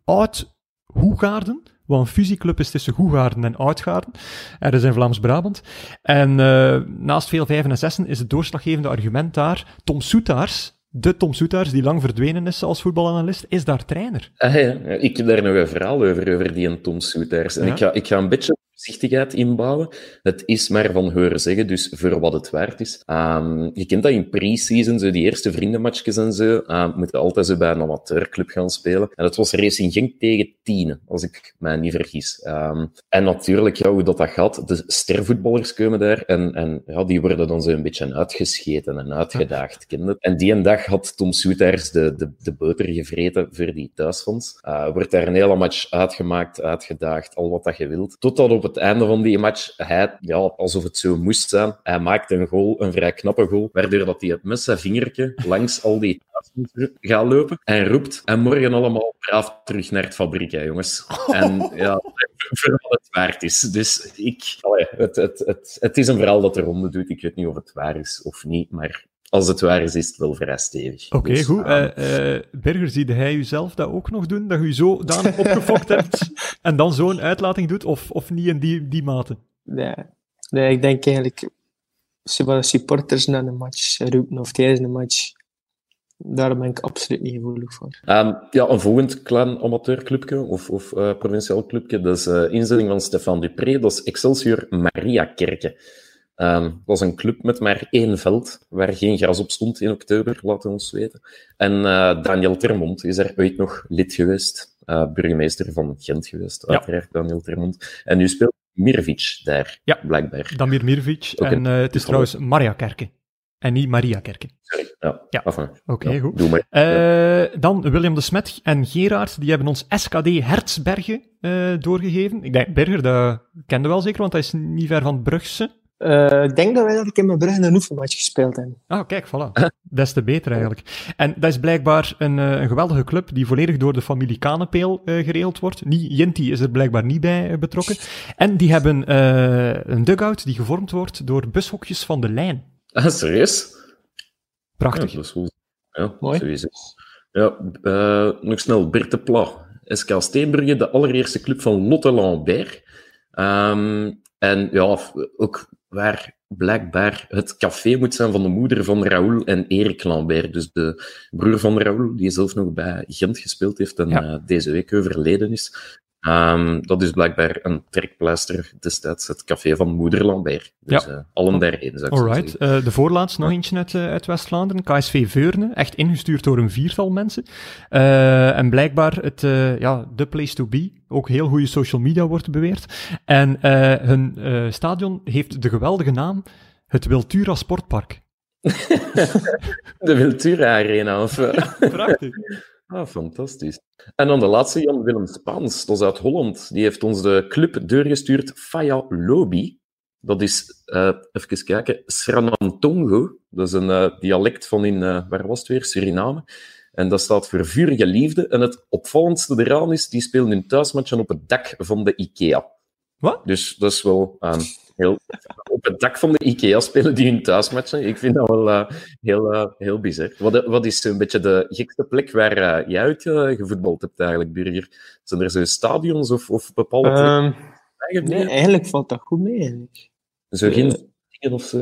Oud Hoegaarden, wat een fusieclub is tussen Hoegaarden en Oudgaarden. Er is in Vlaams-Brabant. En uh, naast veel vijven en zessen is het doorslaggevende argument daar Tom Soetaars, de Tom Soetaars, die lang verdwenen is als voetbalanalist, is daar trainer. Ah, ja. Ik heb daar nog een verhaal over, over die Tom Soetaars. En ja? ik, ga, ik ga een beetje voorzichtigheid inbouwen. Het is maar van horen zeggen, dus voor wat het waard is. Um, je kent dat in pre-season, zo die eerste vriendenmatchjes en zo, uh, moeten altijd zo bij een amateurclub gaan spelen. En dat was Racing Genk tegen Tienen, als ik mij niet vergis. Um, en natuurlijk, ja, hoe dat, dat gaat, de stervoetballers komen daar en, en ja, die worden dan zo een beetje uitgescheten en uitgedaagd. Ja. En die een dag had Tom Soetaers de, de, de boter gevreten voor die thuisfonds. Uh, wordt daar een hele match uitgemaakt, uitgedaagd, al wat dat je wilt. Totdat op het einde van die match, hij, ja, alsof het zo moest zijn, hij maakte een goal, een vrij knappe goal, waardoor dat hij het met zijn vingertje langs al die gaat lopen en roept en morgen allemaal braaf terug naar het fabriek, hè, jongens. En ja, voor wat het waard is. Dus ik, het, het, het, het is een verhaal dat de ronde doet. Ik weet niet of het waar is of niet, maar als het waar is, is het wel vrij stevig. Oké, okay, dus, goed. Uh, uh, Berger, zie jij jezelf dat ook nog doen? Dat je je zo dan opgefokt hebt en dan zo'n uitlating doet? Of, of niet in die, die mate? Nee. nee, ik denk eigenlijk... Supporters naar de match roepen of tijdens de match... Daar ben ik absoluut niet gevoelig voor. Um, ja, een volgend klein amateurclubje of, of uh, provinciaal clubje, dat is uh, inzetting van Stefan Dupré, dat is Excelsior Maria Kerken. Um, het was een club met maar één veld, waar geen gras op stond in oktober, laten we ons weten. En uh, Daniel Termont is er ooit nog lid geweest, uh, burgemeester van Gent geweest, ja. uiteraard Daniel Termont. En nu speelt Mirvic daar, ja. blijkbaar. Damir Mirvic. En uh, het is trouwens Maria Kerken. En niet Maria Kerken. Sorry, ja. ja. Oké, okay, ja, goed. Doe maar. Uh, dan William de Smet en Gerard, die hebben ons SKD Hertzbergen uh, doorgegeven. Ik denk, Berger, dat kende wel zeker, want hij is niet ver van Brugse. Uh, ik denk dat wij dat ik in mijn Brugge een oefenmatch gespeeld hebben. Ah, kijk, voilà. Des te beter eigenlijk. En dat is blijkbaar een, uh, een geweldige club die volledig door de familie Kanepeel uh, geregeld wordt. Niet, Jinti is er blijkbaar niet bij betrokken. En die hebben een dugout die gevormd wordt door bushokjes van de lijn. Ah, serieus? Prachtig. Ja, dat is goed. Ja, Mooi. Sowieso. Ja, nog snel, Bert Pla. SK Steenbrugge, de allereerste club van Lotte Lambert. Um, en ja, ook waar blijkbaar het café moet zijn van de moeder van Raoul en Erik Lambert. Dus de broer van Raoul, die zelf nog bij Gent gespeeld heeft en ja. uh, deze week overleden is. Ehm, dat is blijkbaar een trekpleister destijds, het café van Moeder Lambert. Dus Ja. eh, allen daarheen, zou ik Alright. Eh, de voorlaatste nog eentje uit, eh, uit West-Vlaanderen. KSV Veurne. Echt ingestuurd door een viertal mensen. Eh, en blijkbaar het, eh, ja, the place to be. Ook heel goede social media wordt beweerd. En eh, hun eh, stadion heeft de geweldige naam het Wiltura Sportpark. De Wiltura Arena. Of, Prachtig. Ah, fantastisch. En dan de laatste, Jan Willem Spaans, dat is uit Holland. Die heeft ons de club doorgestuurd, Faya Lobi. Dat is, eh, even kijken, Sranantongo. Dat is een eh, dialect van in, eh, waar was het weer, Suriname. En dat staat voor vurige liefde. En het opvallendste eraan is, die spelen hun thuismatchen op het dak van de IKEA. Wat? Dus dat is wel ehm, heel... Op het dak van de IKEA spelen die hun thuismatchen. Ik vind dat wel eh, heel, eh, heel bizar. Wat, wat is een beetje de gekste plek waar eh, jij uit eh, gevoetbald hebt eigenlijk, Burger? Zijn er zo stadions of, of bepaalde? Ehm, eigenlijk nee, eigenlijk valt dat goed mee. Eigenlijk. Zo geen eh, dingen of zo?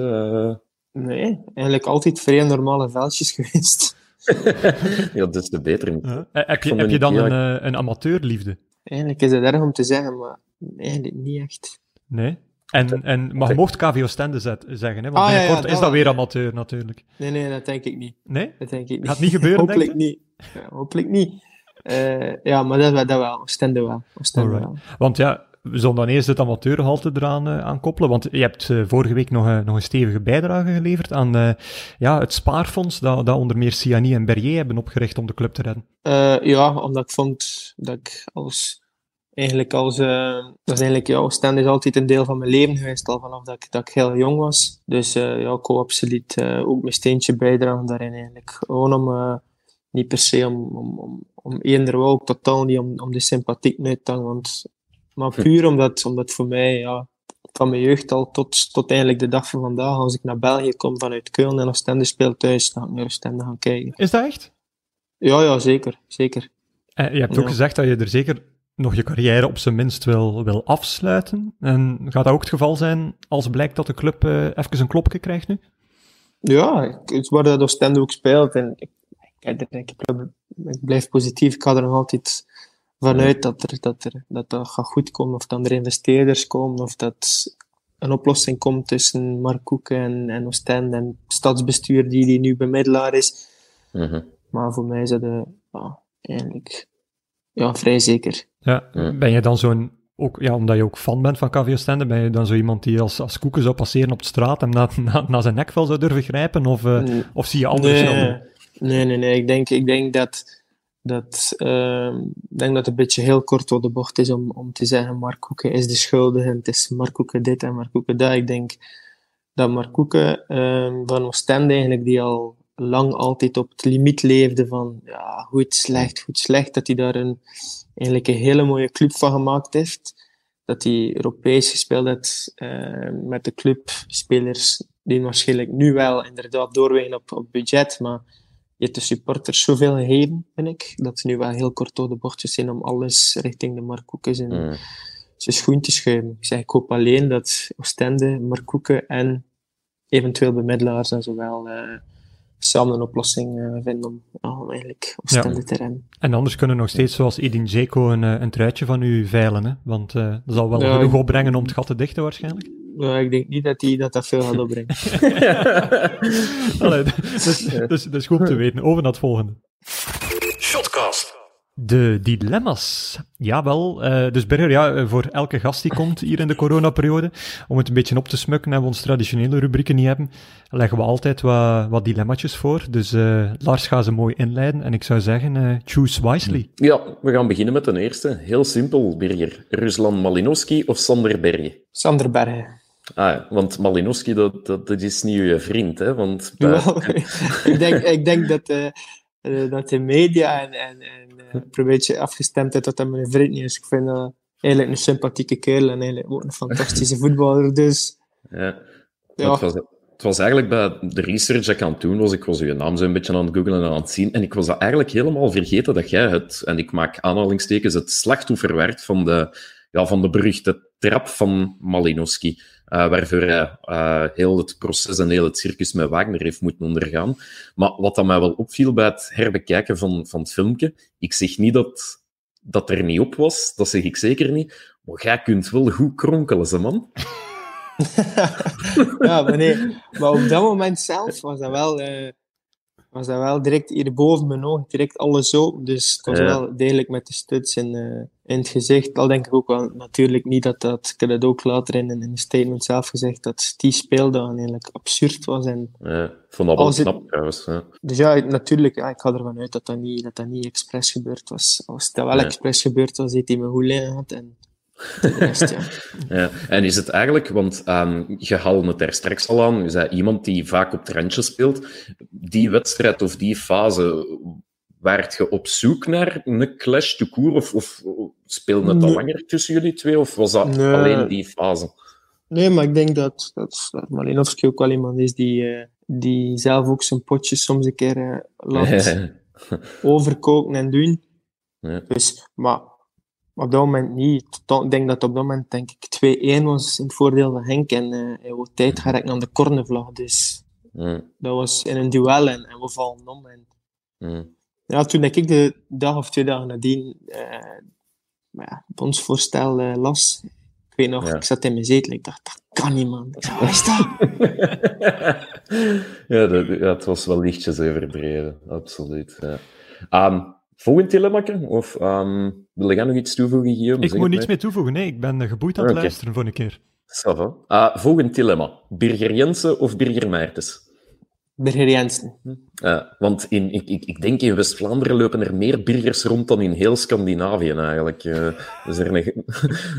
eh? Nee, eigenlijk altijd vrij normale veldjes geweest. ja, dat is de beter. Ja. Eh, heb, je, heb je dan een, eh, een amateurliefde? Eigenlijk is het erg om te zeggen, maar eigenlijk niet echt. Nee? En, en, maar je mocht KVO Stende zeggen, hè? want Ah, ja, ja, binnenkort dat is dat weer amateur natuurlijk. Nee, nee, dat denk ik niet. Nee? Dat denk ik niet. Gaat niet gebeuren, hopelijk denk niet. Ja, hopelijk niet. Eh, ja, maar dat, wel- dat wel. Oostende wel. Alright. wel. Want ja, we zullen dan eerst het amateurgehalte eraan eh, aan koppelen. Want je hebt eh, vorige week nog, een- nog een stevige bijdrage geleverd aan eh, ja, het spaarfonds dat, dat onder meer Siani en Berrier hebben opgericht om de club te redden. Eh, ja, omdat ik vond dat ik als... Eigenlijk als... eh, dat is eigenlijk, ja, Oostende is altijd een deel van mijn leven geweest, al vanaf dat ik, dat ik heel jong was. Dus eh, ja, ik wou absoluut eh, ook mijn steentje bijdragen daarin eigenlijk. Gewoon om... eh, niet per se om, om, om, om eender wel, ook totaal niet om, om de sympathiek uit te hangen, want maar puur omdat, omdat voor mij, ja, van mijn jeugd al tot, tot eigenlijk de dag van vandaag, als ik naar België kom vanuit Keulen en Oostende speelt thuis, dan ga ik naar Oostende gaan kijken. Is dat echt? Ja, ja, zeker. zeker. Eh, je hebt ook Ja. gezegd dat je er zeker nog je carrière op zijn minst wil, wil afsluiten. En gaat dat ook het geval zijn als blijkt dat de club eh, even een klopje krijgt nu? Ja, ik- het is waar dat Oostende ook speelt. En ik, ik, ik, ik, ik blijf positief. Ik ga er nog altijd vanuit dat, er, dat, er, dat dat gaat goed komen. Of dat er investeerders komen. Of dat een oplossing komt tussen Mark Koeken en, en Oostende. En stadsbestuur die, die nu bemiddelaar is. Mhm. Maar voor mij is dat eh, ja, eigenlijk ja, vrij zeker. Ja, ben je dan zo'n, ook, ja, omdat je ook fan bent van KVO Stende, ben je dan zo iemand die als, als koeken zou passeren op de straat en na, na, na zijn nekvel zou durven grijpen? Of, eh, Mm. of zie je andere nee, nee, nee, nee. Ik denk, ik denk dat, dat, ehm, ik denk dat het een beetje heel kort door de bocht is om, om te zeggen Mark is de schuldige het is Mark dit en Mark dat. Ik denk dat Mark ehm, van Oostende eigenlijk, die al lang altijd op het limiet leefde van ja, goed, slecht, goed, slecht, dat hij daar een, eigenlijk een hele mooie club van gemaakt heeft. Dat hij Europees gespeeld heeft eh, met de club, spelers die waarschijnlijk nu wel inderdaad doorwegen op, op budget, maar je hebt de supporters zoveel gegeven, vind ik, dat ze nu wel heel kort door de bochtjes zijn om alles richting de Mark Koeken zijn, Mhm. zijn schoen te schuiven. Ik zeg, ik hoop alleen dat Oostende, Mark Koeken en eventueel bemiddelaars en zowel eh, samen een oplossing eh, vinden om, eigenlijk Oostende te rennen. En anders kunnen nog steeds, zoals Edin Dzeko, een, eh, een truitje van u veilen. Hè? Want eh, dat zal wel Ja, genoeg opbrengen om het gat te dichten, waarschijnlijk. Ja, ik denk niet dat die, dat, dat veel gaat opbrengen. Allee, dus, dus, dus goed te weten. Over naar het volgende. Shotcast. De dilemma's. Jawel, eh dus Berger, ja, eh, voor elke gast die komt hier in de coronaperiode, om het een beetje op te smukken en we onze traditionele rubrieken niet hebben, leggen we altijd wat, wat dilemma's voor. Dus eh, Lars gaat ze mooi inleiden en ik zou zeggen, eh, choose wisely. Ja, we gaan beginnen met de eerste. Heel simpel, Birger. Ruslan Malinowski of Sander Berge? Sander Bergen. Ah, want Malinowski, dat, dat, dat is niet je vriend, hè? Want bij- ik, denk, ik denk dat, eh, eh, dat de media en, en, en eh, een beetje afgestemd heeft dat hij mijn vriend niet is. Ik vind dat eigenlijk een sympathieke kerel en eigenlijk ook een fantastische voetballer. Dus ja. ja, Het, was, het was eigenlijk bij de research dat ik aan het doen was, ik was je naam zo een beetje aan het googlen en aan het zien, en ik was dat eigenlijk helemaal vergeten dat jij het, en ik maak aanhalingstekens, het slachtoffer werd van de, ja, van de beruchte trap van Malinowski, eh, waarvoor hij eh, heel het proces en heel het circus met Wagner heeft moeten ondergaan. Maar wat dat mij wel opviel bij het herbekijken van, van het filmpje, ik zeg niet dat dat er niet op was, dat zeg ik zeker niet. Maar jij kunt wel goed kronkelen, ze man. ja, maar nee. Maar op dat moment zelf was dat wel, uh, was dat wel direct hier boven mijn ogen, direct alles open. Dus het was Ja. wel degelijk met de studs in, eh, in het gezicht. Al denk ik ook wel natuurlijk niet dat dat, ik heb dat ook later in, in een statement zelf gezegd, dat die speeldag eigenlijk absurd was. En, Ja, ik vond dat wel het- trouwens. Ja. dus ja, natuurlijk, ja, ik ga ervan uit dat dat niet, dat dat niet expres gebeurd was. Als dat wel expres gebeurd was, heeft hij me goed liggen gehad. En de rest, ja. Ja, en is het eigenlijk, want ehm, je haalde het daar straks al aan, je zei iemand die vaak op het randje speelt, die wedstrijd of die fase, waart je op zoek naar een clash de cour of, of speelde het al langer tussen jullie twee, of was dat Nee. alleen die fase? Nee, maar ik denk dat, dat, dat Malinowski ook wel iemand is die, eh, die zelf ook zijn potjes soms een keer eh, laat overkoken en doen. Ja. Dus, maar op dat moment niet. Ik denk dat op dat moment denk ik 2-1 was in het voordeel van Henk. En eh hij tijd rekken aan de cornervlag. Dus Ja, dat was in een duel en, en we vallen om. En, ja. ja, toen ik de dag of twee dagen nadien maar ja, het bondsvoorstel eh, las, ik weet nog, Ja. ik zat in mijn zetel. Ik dacht, dat kan niet, man. Ik zei, wat is dat? ja, dat, ja, het was wel lichtjes overdreven, absoluut. Ja. Ehm, volgend dilemma, of ehm, wil jij nog iets toevoegen, Guillaume? Ik moet niets meer toevoegen. Nee, ik ben eh, geboeid aan het luisteren voor een keer. Ça va. Ah, volgend dilemma. Birger Jensen of Birger Maartens? Birger Jensen. Ja, want in, ik, ik, ik denk in West-Vlaanderen lopen er meer burgers rond dan in heel Scandinavië eigenlijk. Dat is er een,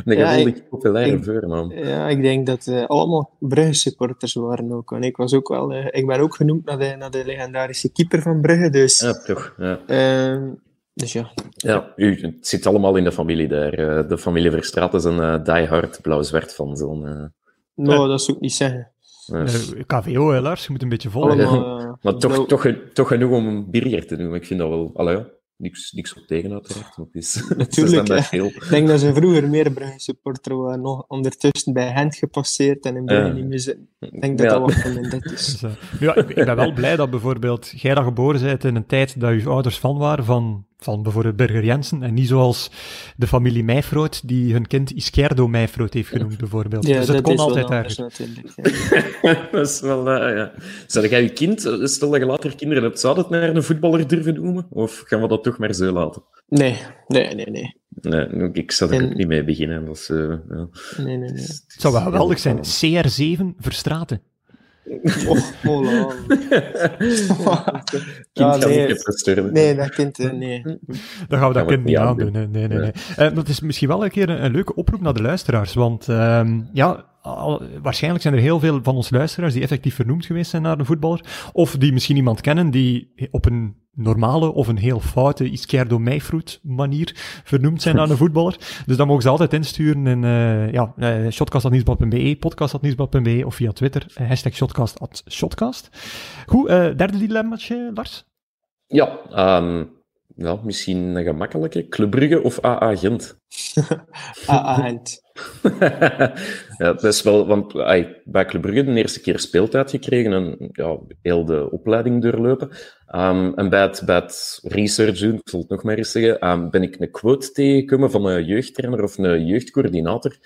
een Ja, geweldig populaire voornaam. Ja, ik denk dat eh allemaal Brugge supporters waren ook. En ik was ook wel, eh, ik ben ook genoemd naar de, naar de legendarische keeper van Brugge. Dus, Ja, toch. Ja. ehm, dus ja. Ja, u, het zit allemaal in de familie daar. De familie Verstraat is een eh, diehard blauw-zwart van zo'n... Nou, dat zou ik niet zeggen. Eh, Eh, KVO, Lars? Je moet een beetje volgen. Allemaal, eh, maar toch, toch, toch genoeg om een Birger te noemen. Ik vind dat wel... Allee, ja, niks, niks op tegen uiteraard. maar het is, Natuurlijk. Ik denk dat ze vroeger meer Brugge supporter waren. Nog ondertussen bij Gent gepasseerd en in Brugge Ja. niet meer zitten. Ik denk dat Ja. dat wat verminderd is. Dus, eh, ja, ik, ik ben wel blij dat bijvoorbeeld jij dat geboren bent in een tijd dat je ouders fan waren van, van bijvoorbeeld Birger Jensen en niet zoals de familie Meijfroot die hun kind Iskerdo Meijfroot heeft genoemd bijvoorbeeld. Ja, dus het dat kon is wel altijd anders ja. dat is wel, eh, ja. Zou jij je kind, stel dat je later kinderen hebt, zou dat naar een voetballer durven noemen? Of gaan we dat toch maar zo laten? Nee, nee, nee, nee. Nee, ik zou er En- ook niet mee beginnen. Dat is, eh, ja. Nee, nee, nee. Het zou wel geweldig zijn. CR7 Verstraten. Oh, hola. Kind Ja, nee. Nee, dat kind, eh, nee. Dan gaan we dat kind niet aandoen. Nee, nee, nee. Nee. Eh, dat is misschien wel een keer een, een leuke oproep naar de luisteraars. Want ehm, ja, al- waarschijnlijk zijn er heel veel van ons luisteraars die effectief vernoemd geweest zijn naar een voetballer. Of die misschien iemand kennen die op een normale of een heel foute Izquierdo Meijfroet manier vernoemd zijn naar een voetballer. Dus dan mogen ze altijd insturen in uh, ja, uh, shotcast.nieuwsblad.be, podcast.nieuwsblad.be of via Twitter, uh, hashtag shotcast.shotcast. Goed, uh, derde dilemmaatje, Lars? Ja, um, ja, misschien een gemakkelijke. Club Brugge of AA Gent? AA Gent. ja, dat is wel, want ay, bij Club Brugge de eerste keer speeltijd gekregen en ja, heel de opleiding doorlopen. Um, en bij het, bij het research doen, ik zal het nog maar eens zeggen, um, ben ik een quote tegengekomen van een jeugdtrainer of een jeugdcoördinator,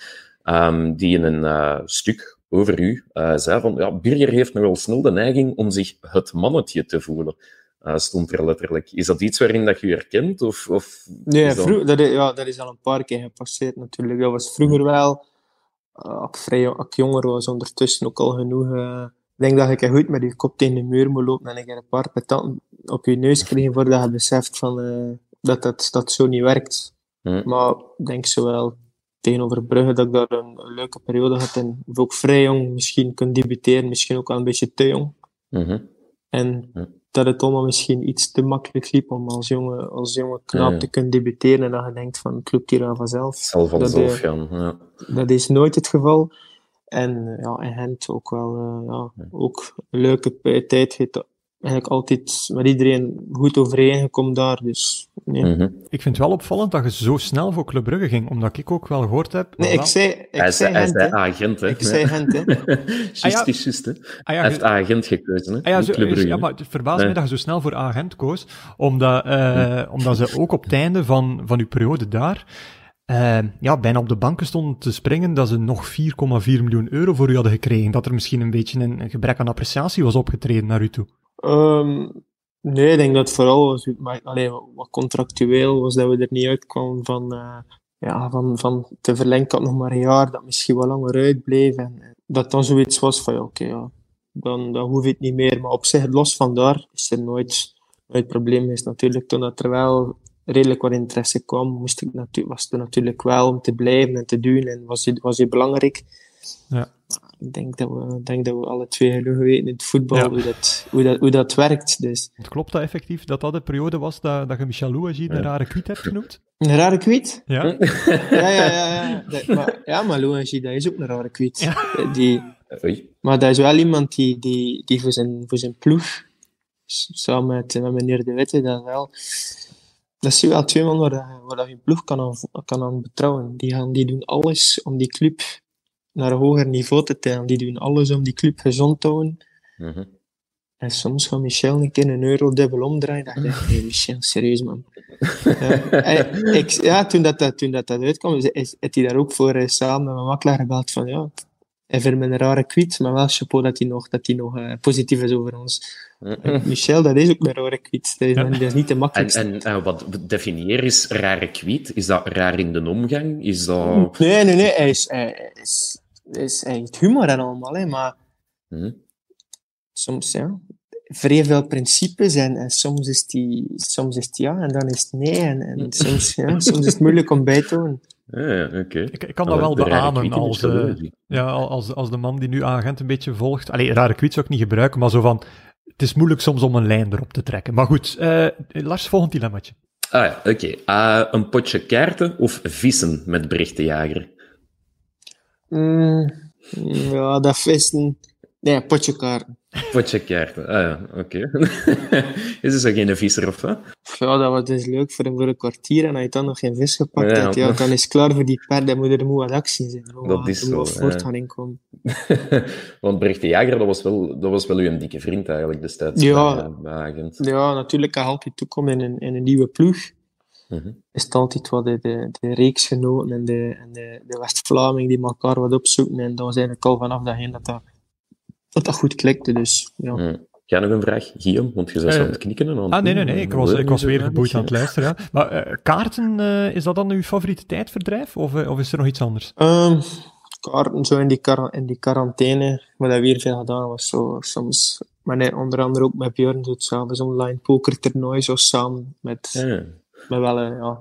um, die in een uh, stuk over u uh, zei van, ja, Birger heeft nogal snel de neiging om zich het mannetje te voelen. Uh, stond er letterlijk. Is dat iets waarin dat je herkent? Of, of nee, dat... Vroeg, dat, is, ja, dat is al een paar keer gepasseerd natuurlijk. Dat was vroeger wel, uh, ik vrij, ik jonger was, ondertussen ook al genoeg. Uh, ik denk dat je goed met je kop tegen de muur moet lopen en keer een paar petanten op je neus krijgen voordat je beseft van, dat, dat dat zo niet werkt. Hmm. Maar ik denk zowel tegenover Brugge dat ik daar een, een leuke periode had en ook vrij jong misschien kon debuteren, misschien ook wel een beetje te jong. -hmm. En mm dat het allemaal misschien iets te makkelijk liep om als jonge, als jonge knaap ja. te kunnen debuteren en dat je denkt van het loopt hier aan vanzelf. Zal vanzelf gaan, ja. Dat is nooit het geval. En ja, in Gent ook wel uh, ja, ook een leuke tijd eigenlijk altijd met iedereen goed overeengekomen daar. Dus, nee. Mhm. Ik vind het wel opvallend dat je zo snel voor Club Brugge ging, omdat ik ook wel gehoord heb... nee, ik zei, ik Hij zei zei, hij Gent, zei agent, hè. Ik zei Gent, hè. Juist, Ah, ja. is juist, hè. Ah, ja, Hij je- heeft agent gekozen, hè. Ah ja, zo, Club Brugge, ja, maar het verbaast Nee. mij dat je zo snel voor agent koos, omdat, eh, omdat ze ook op het einde van, van uw periode daar eh, ja, bijna op de banken stonden te springen dat ze nog 4,4 miljoen euro voor u hadden gekregen. Dat er misschien een beetje een, een gebrek aan appreciatie was opgetreden naar u toe. Ehm, nee, ik denk dat vooral was, maar, allee, wat- contractueel was dat we er niet uitkwamen van, eh, ja, van, van te verlengen had nog maar een jaar, dat misschien wel langer uitbleef. En dat dan zoiets was van, ja, oké, ja, dan, dan hoef je het niet meer. Maar op zich, los van daar, is er nooit, nooit probleem geweest. Natuurlijk, toen dat er wel redelijk wat interesse kwam, moest ik was het natuurlijk wel om te blijven en te doen. En was het, was belangrijk. Ja. Ik denk dat we, denk dat we alle twee genoeg weten in het voetbal Ja. hoe, dat, hoe, dat, hoe dat werkt. Dus. Klopt dat effectief, dat dat de periode was dat, dat je Michel Louagie een rare kwiet hebt genoemd? Een rare kwiet? Ja? Ja, ja, ja. Ja, dat, maar, ja, maar Louagie, dat is ook een rare kwiet. Die, Oei. maar dat is wel iemand die, die, die voor, zijn, voor zijn ploeg, samen met, met meneer De Witte, dat is wel... Dat zijn wel twee man waar, je- waar je je ploeg kan aan, kan aan betrouwen. Die, gaan, die doen alles om die club naar een hoger niveau te tillen. Die doen alles om die club gezond te houden. Mhm. En soms gaat Michel een keer een euro dubbel omdraaien. Dan denk ik, hey Michel, serieus man. ja, en ik, ja, toen dat, dat, toen dat, dat uitkwam, is, heeft hij daar ook voor eh, samen met mijn makelaar gebeld van ja, hij vindt me een rare kwiet, maar wel chapeau dat hij nog, dat hij nog eh, positief is over ons. En Michel, dat is ook een rare kwiet. Dat is, Ja. dat is niet de En, makkelijkste. en eh, wat definieer is rare kwiet? Is dat raar in de omgang? Is dat... Nee, nee, nee, hij is, hij is, is, heeft humor en allemaal, hè, maar Mhm. soms ja, vrij veel principes en, en soms is die, soms is het ja en dan is het nee en, en soms, ja, soms is het moeilijk om bij te. Ah, ja, oké. Ik, ik kan dat wel beamen als, Michel eh, ja, als, als de man die nu agent een beetje volgt. Allee, rare kwiet zou ik niet gebruiken, maar zo van... Het is moeilijk soms om een lijn erop te trekken. Maar goed, eh, Lars, volgend dilemmaatje. Ah ja, oké. Eh, een potje kaarten of vissen met berichtenjager? Mm, ja, dat vissen. Nee, potje kaarten. Potje kaarten, ah ja, oké. is er zo geen visser of wat? Ja, dat was dus leuk voor een, voor een kwartier en als je dan nog geen vis gepakt Ja, hebt, ja, dan is het klaar voor die perd. Dan moet er moet wat actie zijn. Moet Dat is er zo, voort ja. gaan inkomen. Want berichtenjager, dat was wel, dat was wel uw dikke vriend eigenlijk destijds. Ja. bij, bij agent. Ja, natuurlijk, als je altijd toekomt in een, in een nieuwe ploeg, Mhm. is het altijd wat de, de, de reeksgenoten en de, en de, de West-Vlaming die elkaar wat opzoeken. En dat was eigenlijk al vanaf dat heen dat dat, dat, dat goed klikte. Dus ja. Hm. Ga nog een vraag, Guillaume? Want je zo Eh, aan het knikken. En aan het Ah, nee, nee, nee. Ik was, Eh, ik was weer eh, geboeid aan het eh, luisteren. Ja. Maar eh, kaarten, eh, is dat dan uw favoriete tijdverdrijf? Of, eh, of is er nog iets anders? Ehm, kaarten zo in die, in die quarantaine, wat we hier veel gedaan was zo soms, maar nee, onder andere ook met Björn zo hetzelfde, online pokertoernooi zo samen met, Ja. Met wel een, ja,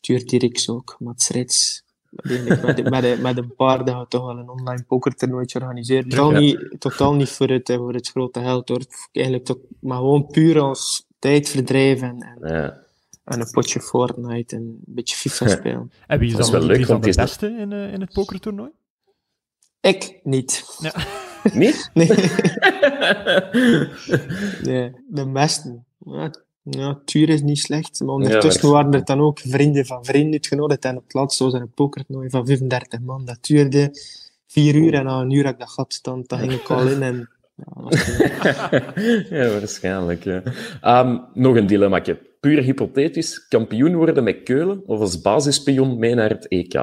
Tuur Dirks ook, Mats Rits. Met, met, met, met een paar dat we toch wel een online pokertoernooitje organiseren. Totaal, Ja. niet, totaal niet voor het, eh, voor het grote geld hoor. Eigenlijk toch, maar gewoon puur als tijdverdrijf en, en, Ja. en een potje Fortnite en een beetje FIFA Ja. spelen. En wie is Dat is dan, wel wie leuk, is dan want de het is- beste in, eh, in het pokertoernooi? Ik niet. Niet? Nee. Nee, de mesten. Ja, ja, Tuur is niet slecht. Maar ondertussen Ja, waren er dan ook vrienden van vrienden uitgenodigd. En op het laatst was er een pokertoernooi van 35 man. Dat duurde vier uur. En na een uur had ik dat gat, dan, dan ging ik al in. En, ja, waarschijnlijk. Ja. Ehm, nog een dilemma. Puur hypothetisch. Kampioen worden met Keulen of als basispion mee naar het EK?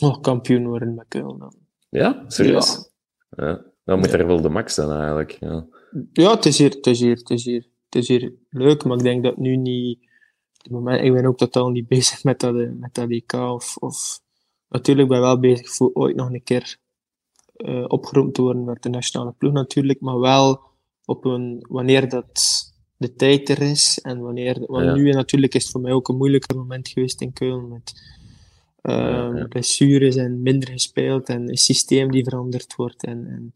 oh, kampioen worden met Keulen. Dan. Ja? Serieus? Ja. Dan moet er wel de max zijn, eigenlijk. Ja. Ja, het is, hier, het, is hier, het, is hier, het is hier leuk. Maar ik denk dat nu niet... op dit moment, ik ben ook totaal niet bezig met dat, eh, met dat EK. Of, of, natuurlijk ben ik wel bezig voor ooit nog een keer eh opgeroepen te worden met de nationale ploeg natuurlijk, maar wel op een, wanneer dat de tijd er is en wanneer, want Ja. nu natuurlijk is het voor mij ook een moeilijker moment geweest in Keulen met Ja, ja. blessures en minder gespeeld en een systeem die veranderd wordt en, en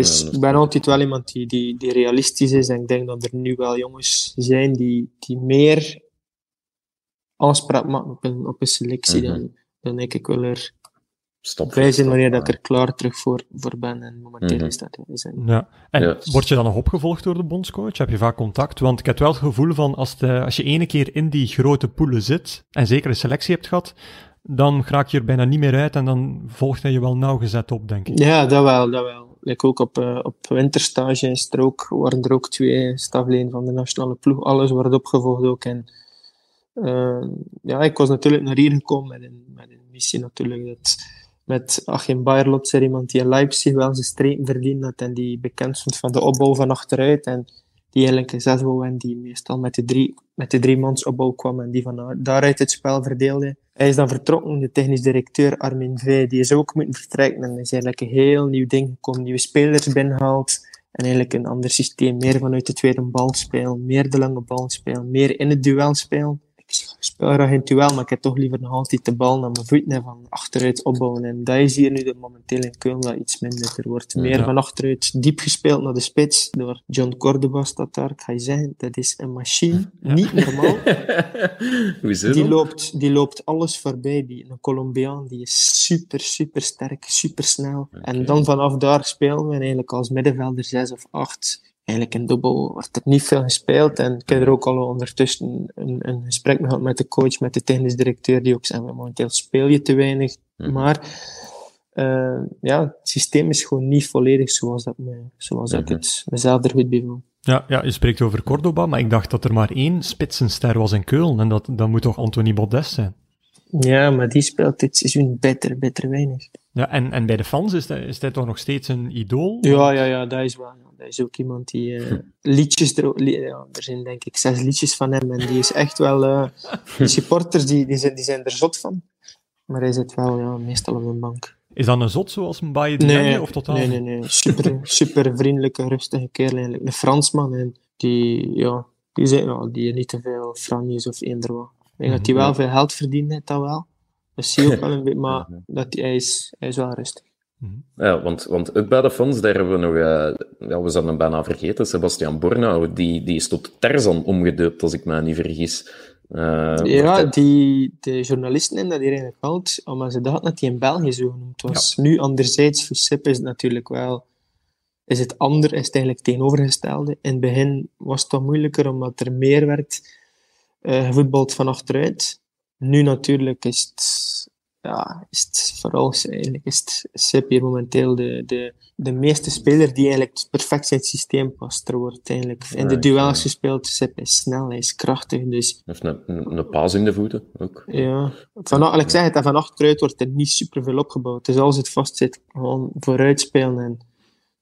dus ik ben altijd wel iemand die, die, die realistisch is en ik denk dat er nu wel jongens zijn die, die meer aanspraak maken op een, op een selectie Mhm. dan, dan ik. Ik wil er stap Wij zijn wanneer dat ik er klaar terug voor, voor ben. En momenteel Mhm. is dat. Dat Ja. En word je dan nog opgevolgd door de bondscoach? Heb je vaak contact? Want ik heb wel het gevoel van als, de, als je ene keer in die grote poelen zit en zeker een selectie hebt gehad, dan raak je er bijna niet meer uit en dan volgt hij je wel nauwgezet op, denk ik. Ja, dat wel, dat wel. Like ook op, eh, op winterstage is er ook, waren er ook twee stafleden van de nationale ploeg. Alles wordt opgevolgd ook. En, eh, ja, ik was natuurlijk naar hier gekomen met een, met een missie natuurlijk. Dat, met Achim Bayerlot er iemand die in Leipzig wel zijn streken verdiend had en die bekend stond van de opbouw van achteruit. En die eigenlijk een zes wou en die meestal met de drie, met de drie mans opbouw kwam en die van daaruit het spel verdeelde. Hij is dan vertrokken, de technisch directeur Armin V, die is ook moeten vertrekken. En is eigenlijk een heel nieuw ding gekomen, nieuwe spelers binnenhaald. En eigenlijk een ander systeem, meer vanuit de tweede bal meer de lange bal spelen, meer in het duel spelen. Speel graag in het duel, maar ik heb toch liever nog altijd de bal naar mijn voeten en van achteruit opbouwen. En dat is hier nu de, momenteel in Keulen wel iets minder. Er wordt meer Ja. van achteruit diep gespeeld naar de spits door John Cordoba staat daar. Ik ga je zeggen, dat is een machine. Niet normaal. Die dan? loopt, die loopt alles voorbij. Die, een Colombiaan die is super, super sterk, super snel. En dan vanaf daar spelen we eigenlijk als middenvelder 6 of 8. Eigenlijk in dubbel wordt er niet veel gespeeld. En ik heb er ook al ondertussen een, een gesprek mee gehad met de coach, met de technisch directeur, die ook zei: momenteel speel je te weinig. Mhm. Maar eh, ja, het systeem is gewoon niet volledig zoals, dat me, zoals ik Mhm. het mezelf er goed bij voel. Ja, ja, je spreekt over Cordoba, maar ik dacht dat er maar één spitsenster was in Keulen en dat, dat moet toch Anthony Modest zijn? Ja, maar die speelt dit seizoen beter, beter weinig. Ja, en, en bij de fans is hij, is hij toch nog steeds een idool? Ja, ja, ja, dat is wel. ja. Dat is ook iemand die eh, liedjes er, li- ja, er zijn denk ik zes liedjes van hem en die is echt wel. eh de supporters die, die, zijn, die zijn er zot van. Maar hij zit wel ja, meestal op de bank. Is dat een zot zoals een Baye Diagne of totaal? nee, nee, nee. Super, super vriendelijke, rustige kerel eigenlijk. Een Fransman en die, ja, die, zijn, ja, die niet te veel franjes of eender wat. Ik denk dat hij wel veel geld verdient, dat wel. Dat zie je ook wel een beetje, maar dat, hij, is, hij is wel rustig. Ja, want, want ook bij de fans, daar hebben we nog... eh, ja, we zijn hem bijna vergeten. Sebastian Bornau, die, die is tot Tarzan omgedoopt, als ik me niet vergis. Eh, Ja, die, de journalisten hebben dat hier eigenlijk omdat ze dachten dat hij in België zo genoemd was. Nu, anderzijds, voor Sip is het natuurlijk wel... Is het ander, is het eigenlijk tegenovergestelde. In het begin was het toch moeilijker, omdat er meer werd eh gevoetbald van achteruit. Nu natuurlijk is het... Ja, is het vooral eigenlijk is het Sip hier momenteel de, de, de meeste speler die eigenlijk perfect in het systeem past. Er wordt eigenlijk in de duels gespeeld. Sip is snel, hij is krachtig, dus heeft een, een, paas in de voeten ook. ja, van, ik zeg het, en van achteruit wordt er niet superveel opgebouwd. Dus als het vast zit, gewoon vooruit spelen. En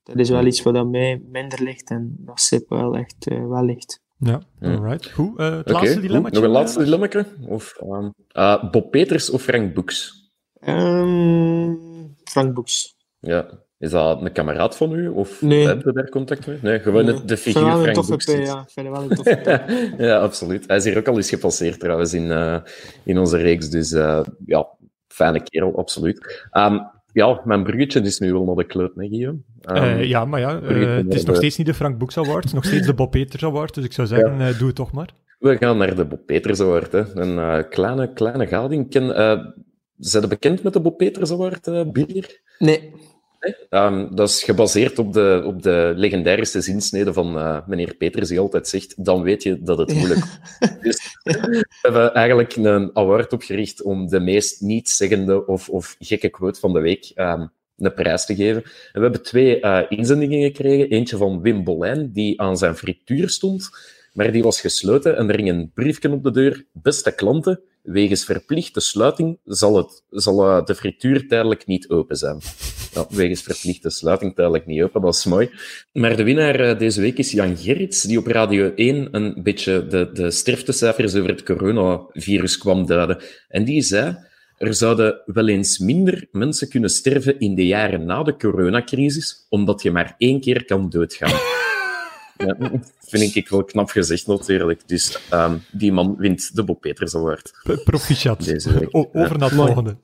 dat is wel iets wat aan mij minder ligt en dat Sip wel echt eh, wel ligt. Ja, Ja. alright. Goed, eh, het laatste dilemma. Nog een laatste dilemma? Of, ehm, eh, Bob Peters of Frank Boeks? Ehm, Frank Boeks. Ja. Is dat een kameraad van u? Of Nee. heb je daar contact mee? Nee, gewoon Nee, het- de ik vind figuur wel een Frank toffe Boeks. P, ja. Ik vind hem wel een toffe P. ja, absoluut. Hij is hier ook al eens gepasseerd trouwens in, eh, in onze reeks. Dus eh, ja, fijne kerel, absoluut. Ehm, ja, mijn bruggetje is nu wel naar de kleut, hè, Guillaume? Ehm, Eh, ja, maar ja, eh, het is nog de- steeds niet de Frank Boeks Award, het is nog steeds de Bob Peters Award, dus ik zou zeggen, eh, doe het toch maar. We gaan naar de Bob Peters Award. Hè. Een kleine, kleine gading. Ken, eh zijn bekend met de Bob Peters Award, eh Birger? Nee. Ehm, dat is gebaseerd op de, op de legendarische zinsnede van eh, meneer Peters, die altijd zegt, dan weet je dat het moeilijk is. Dus we hebben eigenlijk een award opgericht om de meest niet-zeggende of, of gekke quote van de week ehm, een prijs te geven. En we hebben twee eh, inzendingen gekregen. Eentje van Wim Bolijn, die aan zijn frituur stond, maar die was gesloten en er ging een briefje op de deur. Beste klanten, wegens verplichte sluiting zal, het, zal eh, de frituur tijdelijk niet open zijn. Ja, wegens verplichte sluiting tijdelijk niet open, dat is mooi. Maar de winnaar eh, deze week is Jan Gerrits, die op Radio 1 een beetje de, de sterftecijfers over het coronavirus kwam duiden. En die zei, er zouden wel eens minder mensen kunnen sterven in de jaren na de coronacrisis, omdat je maar één keer kan doodgaan. Ja, vind ik wel knap gezegd natuurlijk. Dus ehm, die man wint de Bob Peters Award. Proficiat. Deze week. O- over naar het volgende.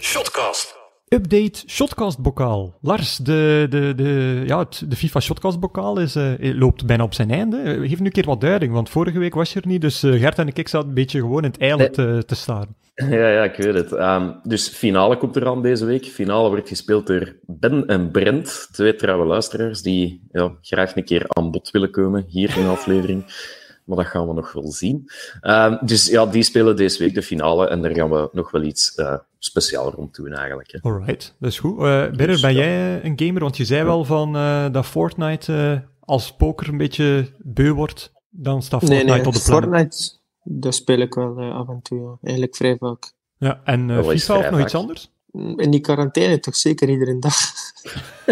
Shotcast. Update Shotcast-bokaal. Lars, de, de, de, ja, het, de FIFA Shotcast-bokaal is, uh, loopt bijna op zijn einde. Uh, geef nu een keer wat duiding, want vorige week was je er niet, dus uh, Gert en ik zaten een beetje gewoon in het eiland te, te staren. Ja, ja, ik weet het. Um, dus finale komt eraan deze week. Finale wordt gespeeld door Ben en Brent, twee trouwe luisteraars die ja, graag een keer aan bod willen komen hier in de aflevering. Maar dat gaan we nog wel zien. Um, dus ja, die spelen deze week de finale en daar gaan we nog wel iets speciaal rond doen eigenlijk. Hè. Alright, dat is goed. Uh, dus, ben ja. jij een gamer? Want je zei wel van uh, dat Fortnite als poker een beetje beu wordt. Dan staat Fortnite nee, nee, op de planning. Fortnite, dat speel ik wel af en toe. Ja. Eigenlijk vrij vaak. Ja, en uh, FIFA of nog vaak. iets anders? In die quarantaine toch zeker iedere dag.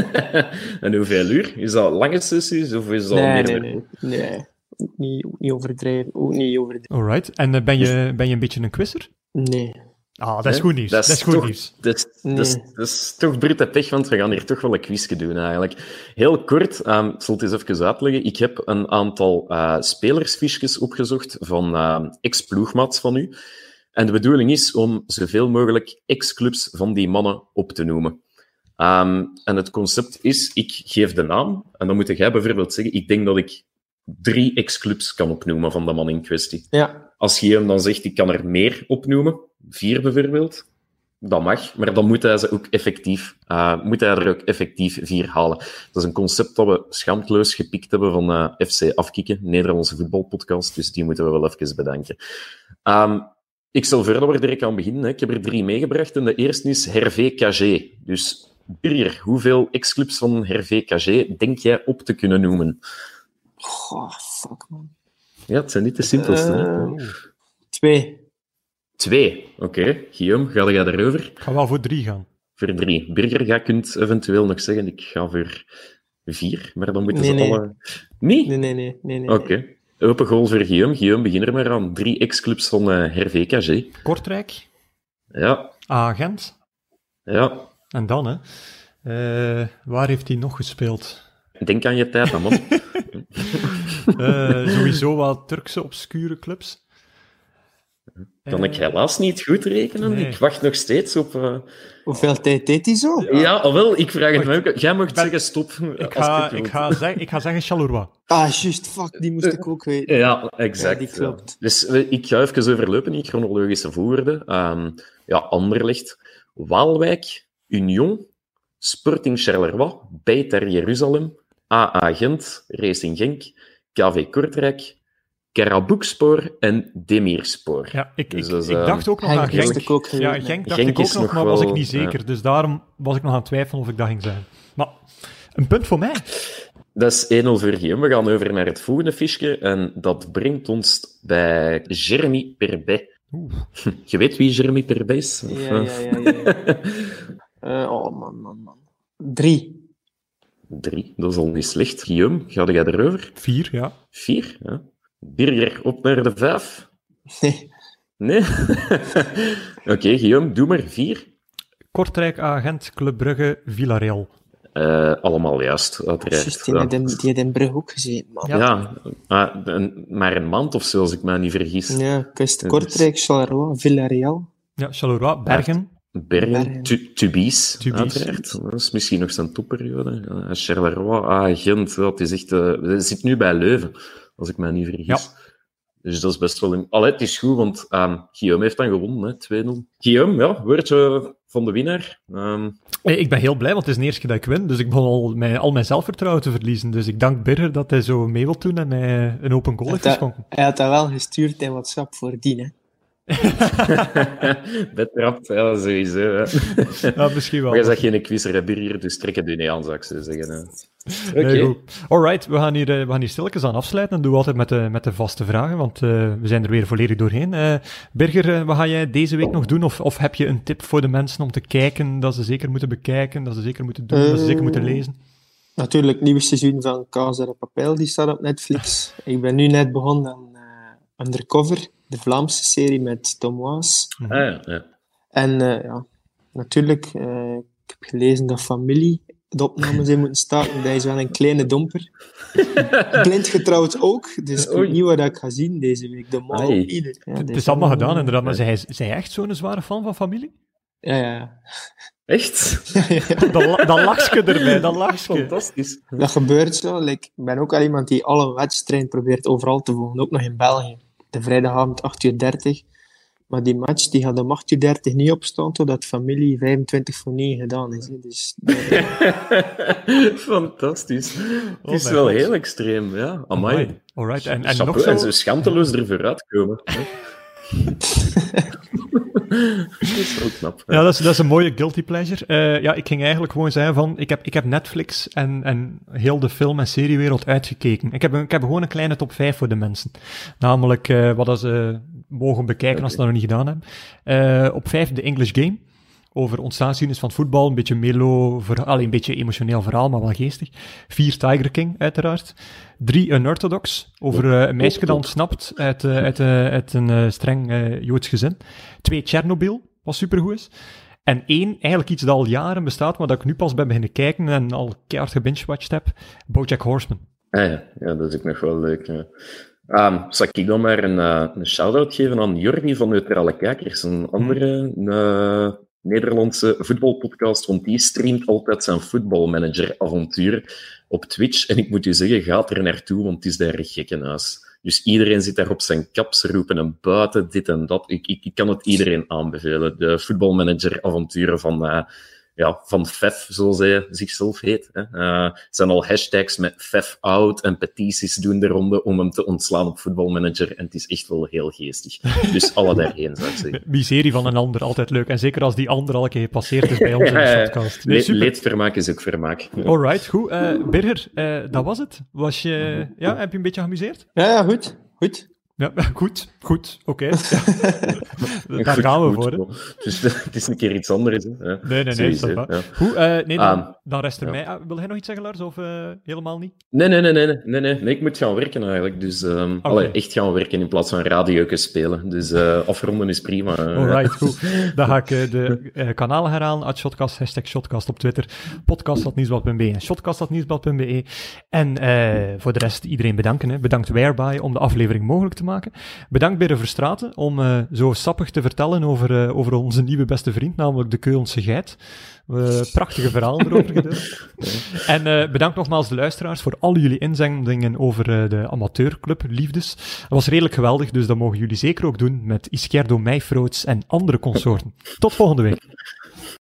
en hoeveel uur? Is dat lange sessies of is dat nee, meer? nee, nee, nee. Ook niet, niet overdrijven. Ook niet overdrijven. Alright. En uh, ben, je, ben je een beetje een quizzer? Nee. Ah, dat is Nee, goed nieuws. Dat is, goed toch, nieuws. Dat is, dat, is, Nee. dat is toch brute pech, want we gaan hier toch wel een quizje doen eigenlijk. Heel kort, um, ik zal het eens even uitleggen. Ik heb een aantal uh, spelersfiches opgezocht van uh, ex-ploegmaats van u. En de bedoeling is om zoveel mogelijk ex-clubs van die mannen op te noemen. Um, en het concept is, ik geef de naam, en dan moet jij bijvoorbeeld zeggen, ik denk dat ik drie ex-clubs kan opnoemen van de man in kwestie. Ja. Als je hem dan zegt, ik kan er meer opnoemen, vier bijvoorbeeld, dat mag, maar dan moet hij, ze ook effectief, uh, moet hij er ook effectief vier halen. Dat is een concept dat we schaamteloos gepikt hebben van uh, FC Afkikken, Nederlandse voetbalpodcast, dus die moeten we wel even bedanken. Um, ik stel voor dat we er direct aan beginnen. Hè. Ik heb er drie meegebracht en de eerste is Hervé Cagé. Dus Birger, hoeveel ex-clubs van Hervé Cagé denk jij op te kunnen noemen? Oh, fuck man. Ja, het zijn niet de simpelste. hè. Uh, twee. Twee. Oké. Okay. Guillaume, ga jij daarover? Ik ga wel voor drie gaan. Voor drie. Birger, jij kunt eventueel nog zeggen, ik ga voor vier, maar dan moeten Nee, ze nee. alle... Niet? Nee, nee, nee. nee, nee. Oké. Open goal voor Guillaume. Guillaume, begin er maar aan. Drie ex-clubs van uh, Hervé Cagé. Kortrijk, Ja, Agent. ja. En dan, hè. Uh, waar heeft hij nog gespeeld? Denk aan je tijd, dan, man. uh, sowieso wel Turkse obscure clubs. Kan ik helaas niet goed rekenen. Nee. Ik wacht nog steeds op... Uh... Hoeveel tijd deed hij zo? Ja, ja wel, ik vraag het mij ook. Jij mag Ben- zeggen stop. Ik ga, ik ga, zeg, ik ga zeggen Charleroi. Ah, juist, fuck, die moest ik ook weten. Ja, exact. Ja, die klopt. ja. Dus eh, ik ga even overlopen in chronologische volgorde. Um, ja, Anderlecht, Waalwijk, Union, Sporting Charleroi, Beitar Jeruzalem, AA Gent, Racing Genk, KV Kortrijk, Karabukspor en Demirspor. Ja, ik, Dus ik, dat is, ik eh, dacht ook nog aan Genk. ik ook Ja. Genk dacht Genk ik ook is nog, maar was ik niet zeker. ja. Dus daarom was ik nog aan het twijfelen of ik dat ging zijn. Maar een punt voor mij. Dat is 1-0 voor Guillaume. We gaan over naar het volgende fiche. En dat brengt ons bij Jeremy Perbet. Oeh. Je weet wie Jeremy Perbet is? Of, Ja, ja, ja. ja. Eh, oh, man, man, man. Drie. Drie, dat is al niet slecht. Guillaume, ga jij erover? Vier, ja. Vier, ja. Birger, op naar de vijf. Nee. Nee? Oké, Guillaume, doe maar vier. Kortrijk, Agent, Club Brugge, Villarreal. Eh, allemaal juist, uiteraard. Die Ja. had in, die Brugge ook gezeten, man. Ja. Ja, maar een, maar een maand of zo, als ik me niet vergis. Ja, wist Kortrijk, Charleroi, Villarreal. Ja, Charleroi, Bergen. Bergen, Bergen. Tu- Tubies, Tubies. uiteraard. Dat is misschien nog zijn topperiode. Charleroi, ah, Gent, dat is echt... eh, hij zit nu bij Leuven, als ik me niet vergis. Dus dat is best wel... Een... Allee, het is goed, want ehm, Guillaume heeft dan gewonnen, hè, 2-0. Guillaume, ja, woordje van de winnaar. Ehm, Hey, Ik ben heel blij, want het is de eerste keer dat ik win. Dus ik begon al mijn, al mijn zelfvertrouwen te verliezen. Dus ik dank Birger dat hij zo mee wil doen en mij een open goal heeft geschonken. Hij had dat wel gestuurd in WhatsApp voordien, hè. betrapt, ja, sowieso. Hè. Ja, misschien wel. Maar je zegt geen quizzer, hè, Birger, dus trek het u niet aan, zou ik zo zeggen. Hè. Oké. Nee, goed. Alright, we gaan hier, eh, we gaan hier stilletjes aan afsluiten. Dat doen we altijd met de, met de vaste vragen, want eh, we zijn er weer volledig doorheen. Eh Birger, wat ga jij deze week nog doen? Of, of heb je een tip voor de mensen om te kijken, dat ze zeker moeten bekijken, dat ze zeker moeten doen, dat ze zeker moeten lezen? Natuurlijk, het nieuwe seizoen van Casa de Papel, die staat op Netflix. Ik ben nu net begonnen aan eh, Undercover, de Vlaamse serie met Tom Waas. Ah, ja, ja. En eh, ja, natuurlijk, eh, ik heb gelezen dat familie de opnames zijn moeten starten. Dat is wel een kleine domper. Blind getrouwd ook, dus ik weet niet wat ik ga zien deze week. De ieder. Ja, Het is allemaal gedaan, inderdaad. Maar zij, zij echt zo'n zware fan van familie? Ja, ja. Echt? dan, dan lach je erbij, dan lach je. Fantastisch. Dat gebeurt zo. Like, ik ben ook al iemand die alle wedstrijden probeert overal te volgen. Ook nog in België. De vrijdagavond 8 uur 30. Maar die match die gaat om 8 uur 30 niet opstaan totdat familie 25 voor 9 gedaan is. hè. Dus, Fantastisch. Het Oh is wel God. heel extreem, ja. Amai. Amai. Alright, en, en nog zo... en zo schaamteloos er vooruit komen. dat is wel knap. Ja, dat is, dat is een mooie guilty pleasure. Eh, ja, ik ging eigenlijk gewoon zeggen van, ik heb, ik heb Netflix en, en heel de film- en seriewereld uitgekeken. Ik heb, ik heb gewoon een kleine top 5 voor de mensen. Namelijk, eh, wat ze mogen bekijken als ze dat nog niet gedaan hebben. Eh, op 5 de English Game. Over ontstaansgeschiedenis van voetbal. Een beetje melo, verhaal, een beetje emotioneel verhaal, maar wel geestig. 4 Tiger King, uiteraard. 3 Unorthodox. Over eh, een meisje dat ontsnapt uit, eh, uit, eh, uit een streng Joods gezin. 2 Chernobyl, wat supergoed is. En één, eigenlijk iets dat al jaren bestaat, maar dat ik nu pas ben beginnen kijken en al keihard gebingewatcht heb. Bojack Horseman. Ah, ja. ja, dat is ook nog wel leuk. Ja. Ehm, zal ik dan maar een, een shout-out geven aan Jordi van Neutrale Kijkers, een andere eh, Nederlandse voetbalpodcast, want die streamt altijd zijn voetbalmanager-avontuur op Twitch. En ik moet u zeggen, gaat er naartoe, want het is daar een gekkenhuis. Dus iedereen zit daar op zijn kap, ze roepen en buiten, dit en dat. Ik, ik, ik kan het iedereen aanbevelen. De voetbalmanager-avonturen van, eh, ja, van FEF, zoals hij zichzelf heet. Hè. Eh, er zijn al hashtags met FEF out en petities doen de ronde om hem te ontslaan op voetbalmanager. En het is echt wel heel geestig. Dus alle daarheen, zou ik zeggen. Miserie van een ander, altijd leuk. En zeker als die ander al een keer gepasseerd is bij ons in de podcast. Nee, Le- leedvermaak is ook vermaak. Alright, goed. Eh Birger, eh, dat was het. Was je, ja, heb je een beetje geamuseerd? ja, ja, goed. Goed. Ja, goed, goed, oké. Ja. Goed, Daar gaan we goed, voor. Dus het is een keer iets anders. Hè. Ja, Nee, nee, nee. Ja. Eh, nee, dan, Ah, dan rest er mij. Ah, wil jij nog iets zeggen, Lars, of eh, helemaal niet? Nee, nee, nee, nee, nee, nee, nee, nee, ik moet gaan werken eigenlijk. Dus ehm allee, echt gaan werken in plaats van radio's spelen. Dus eh, afronden is prima. Alright, goed. Dan ga ik de kanalen herhalen. At Shotcast, hashtag Shotcast op Twitter. Podcast.nieuwsblad.be en Shotcast.nieuwsblad.be. En voor de rest iedereen bedanken. Hè. Bedankt Whereby om de aflevering mogelijk te maken. Bedankt Birre Verstraten om eh, zo sappig te vertellen over, eh, over onze nieuwe beste vriend, namelijk de Keulse geit. Eh, prachtige verhalen erover gedeeld. En bedankt nogmaals de luisteraars voor al jullie inzendingen over de amateurclub Liefdes. Dat was redelijk geweldig, dus dat mogen jullie zeker ook doen met Izquierdo Meijfroots en andere consorten. Tot volgende week.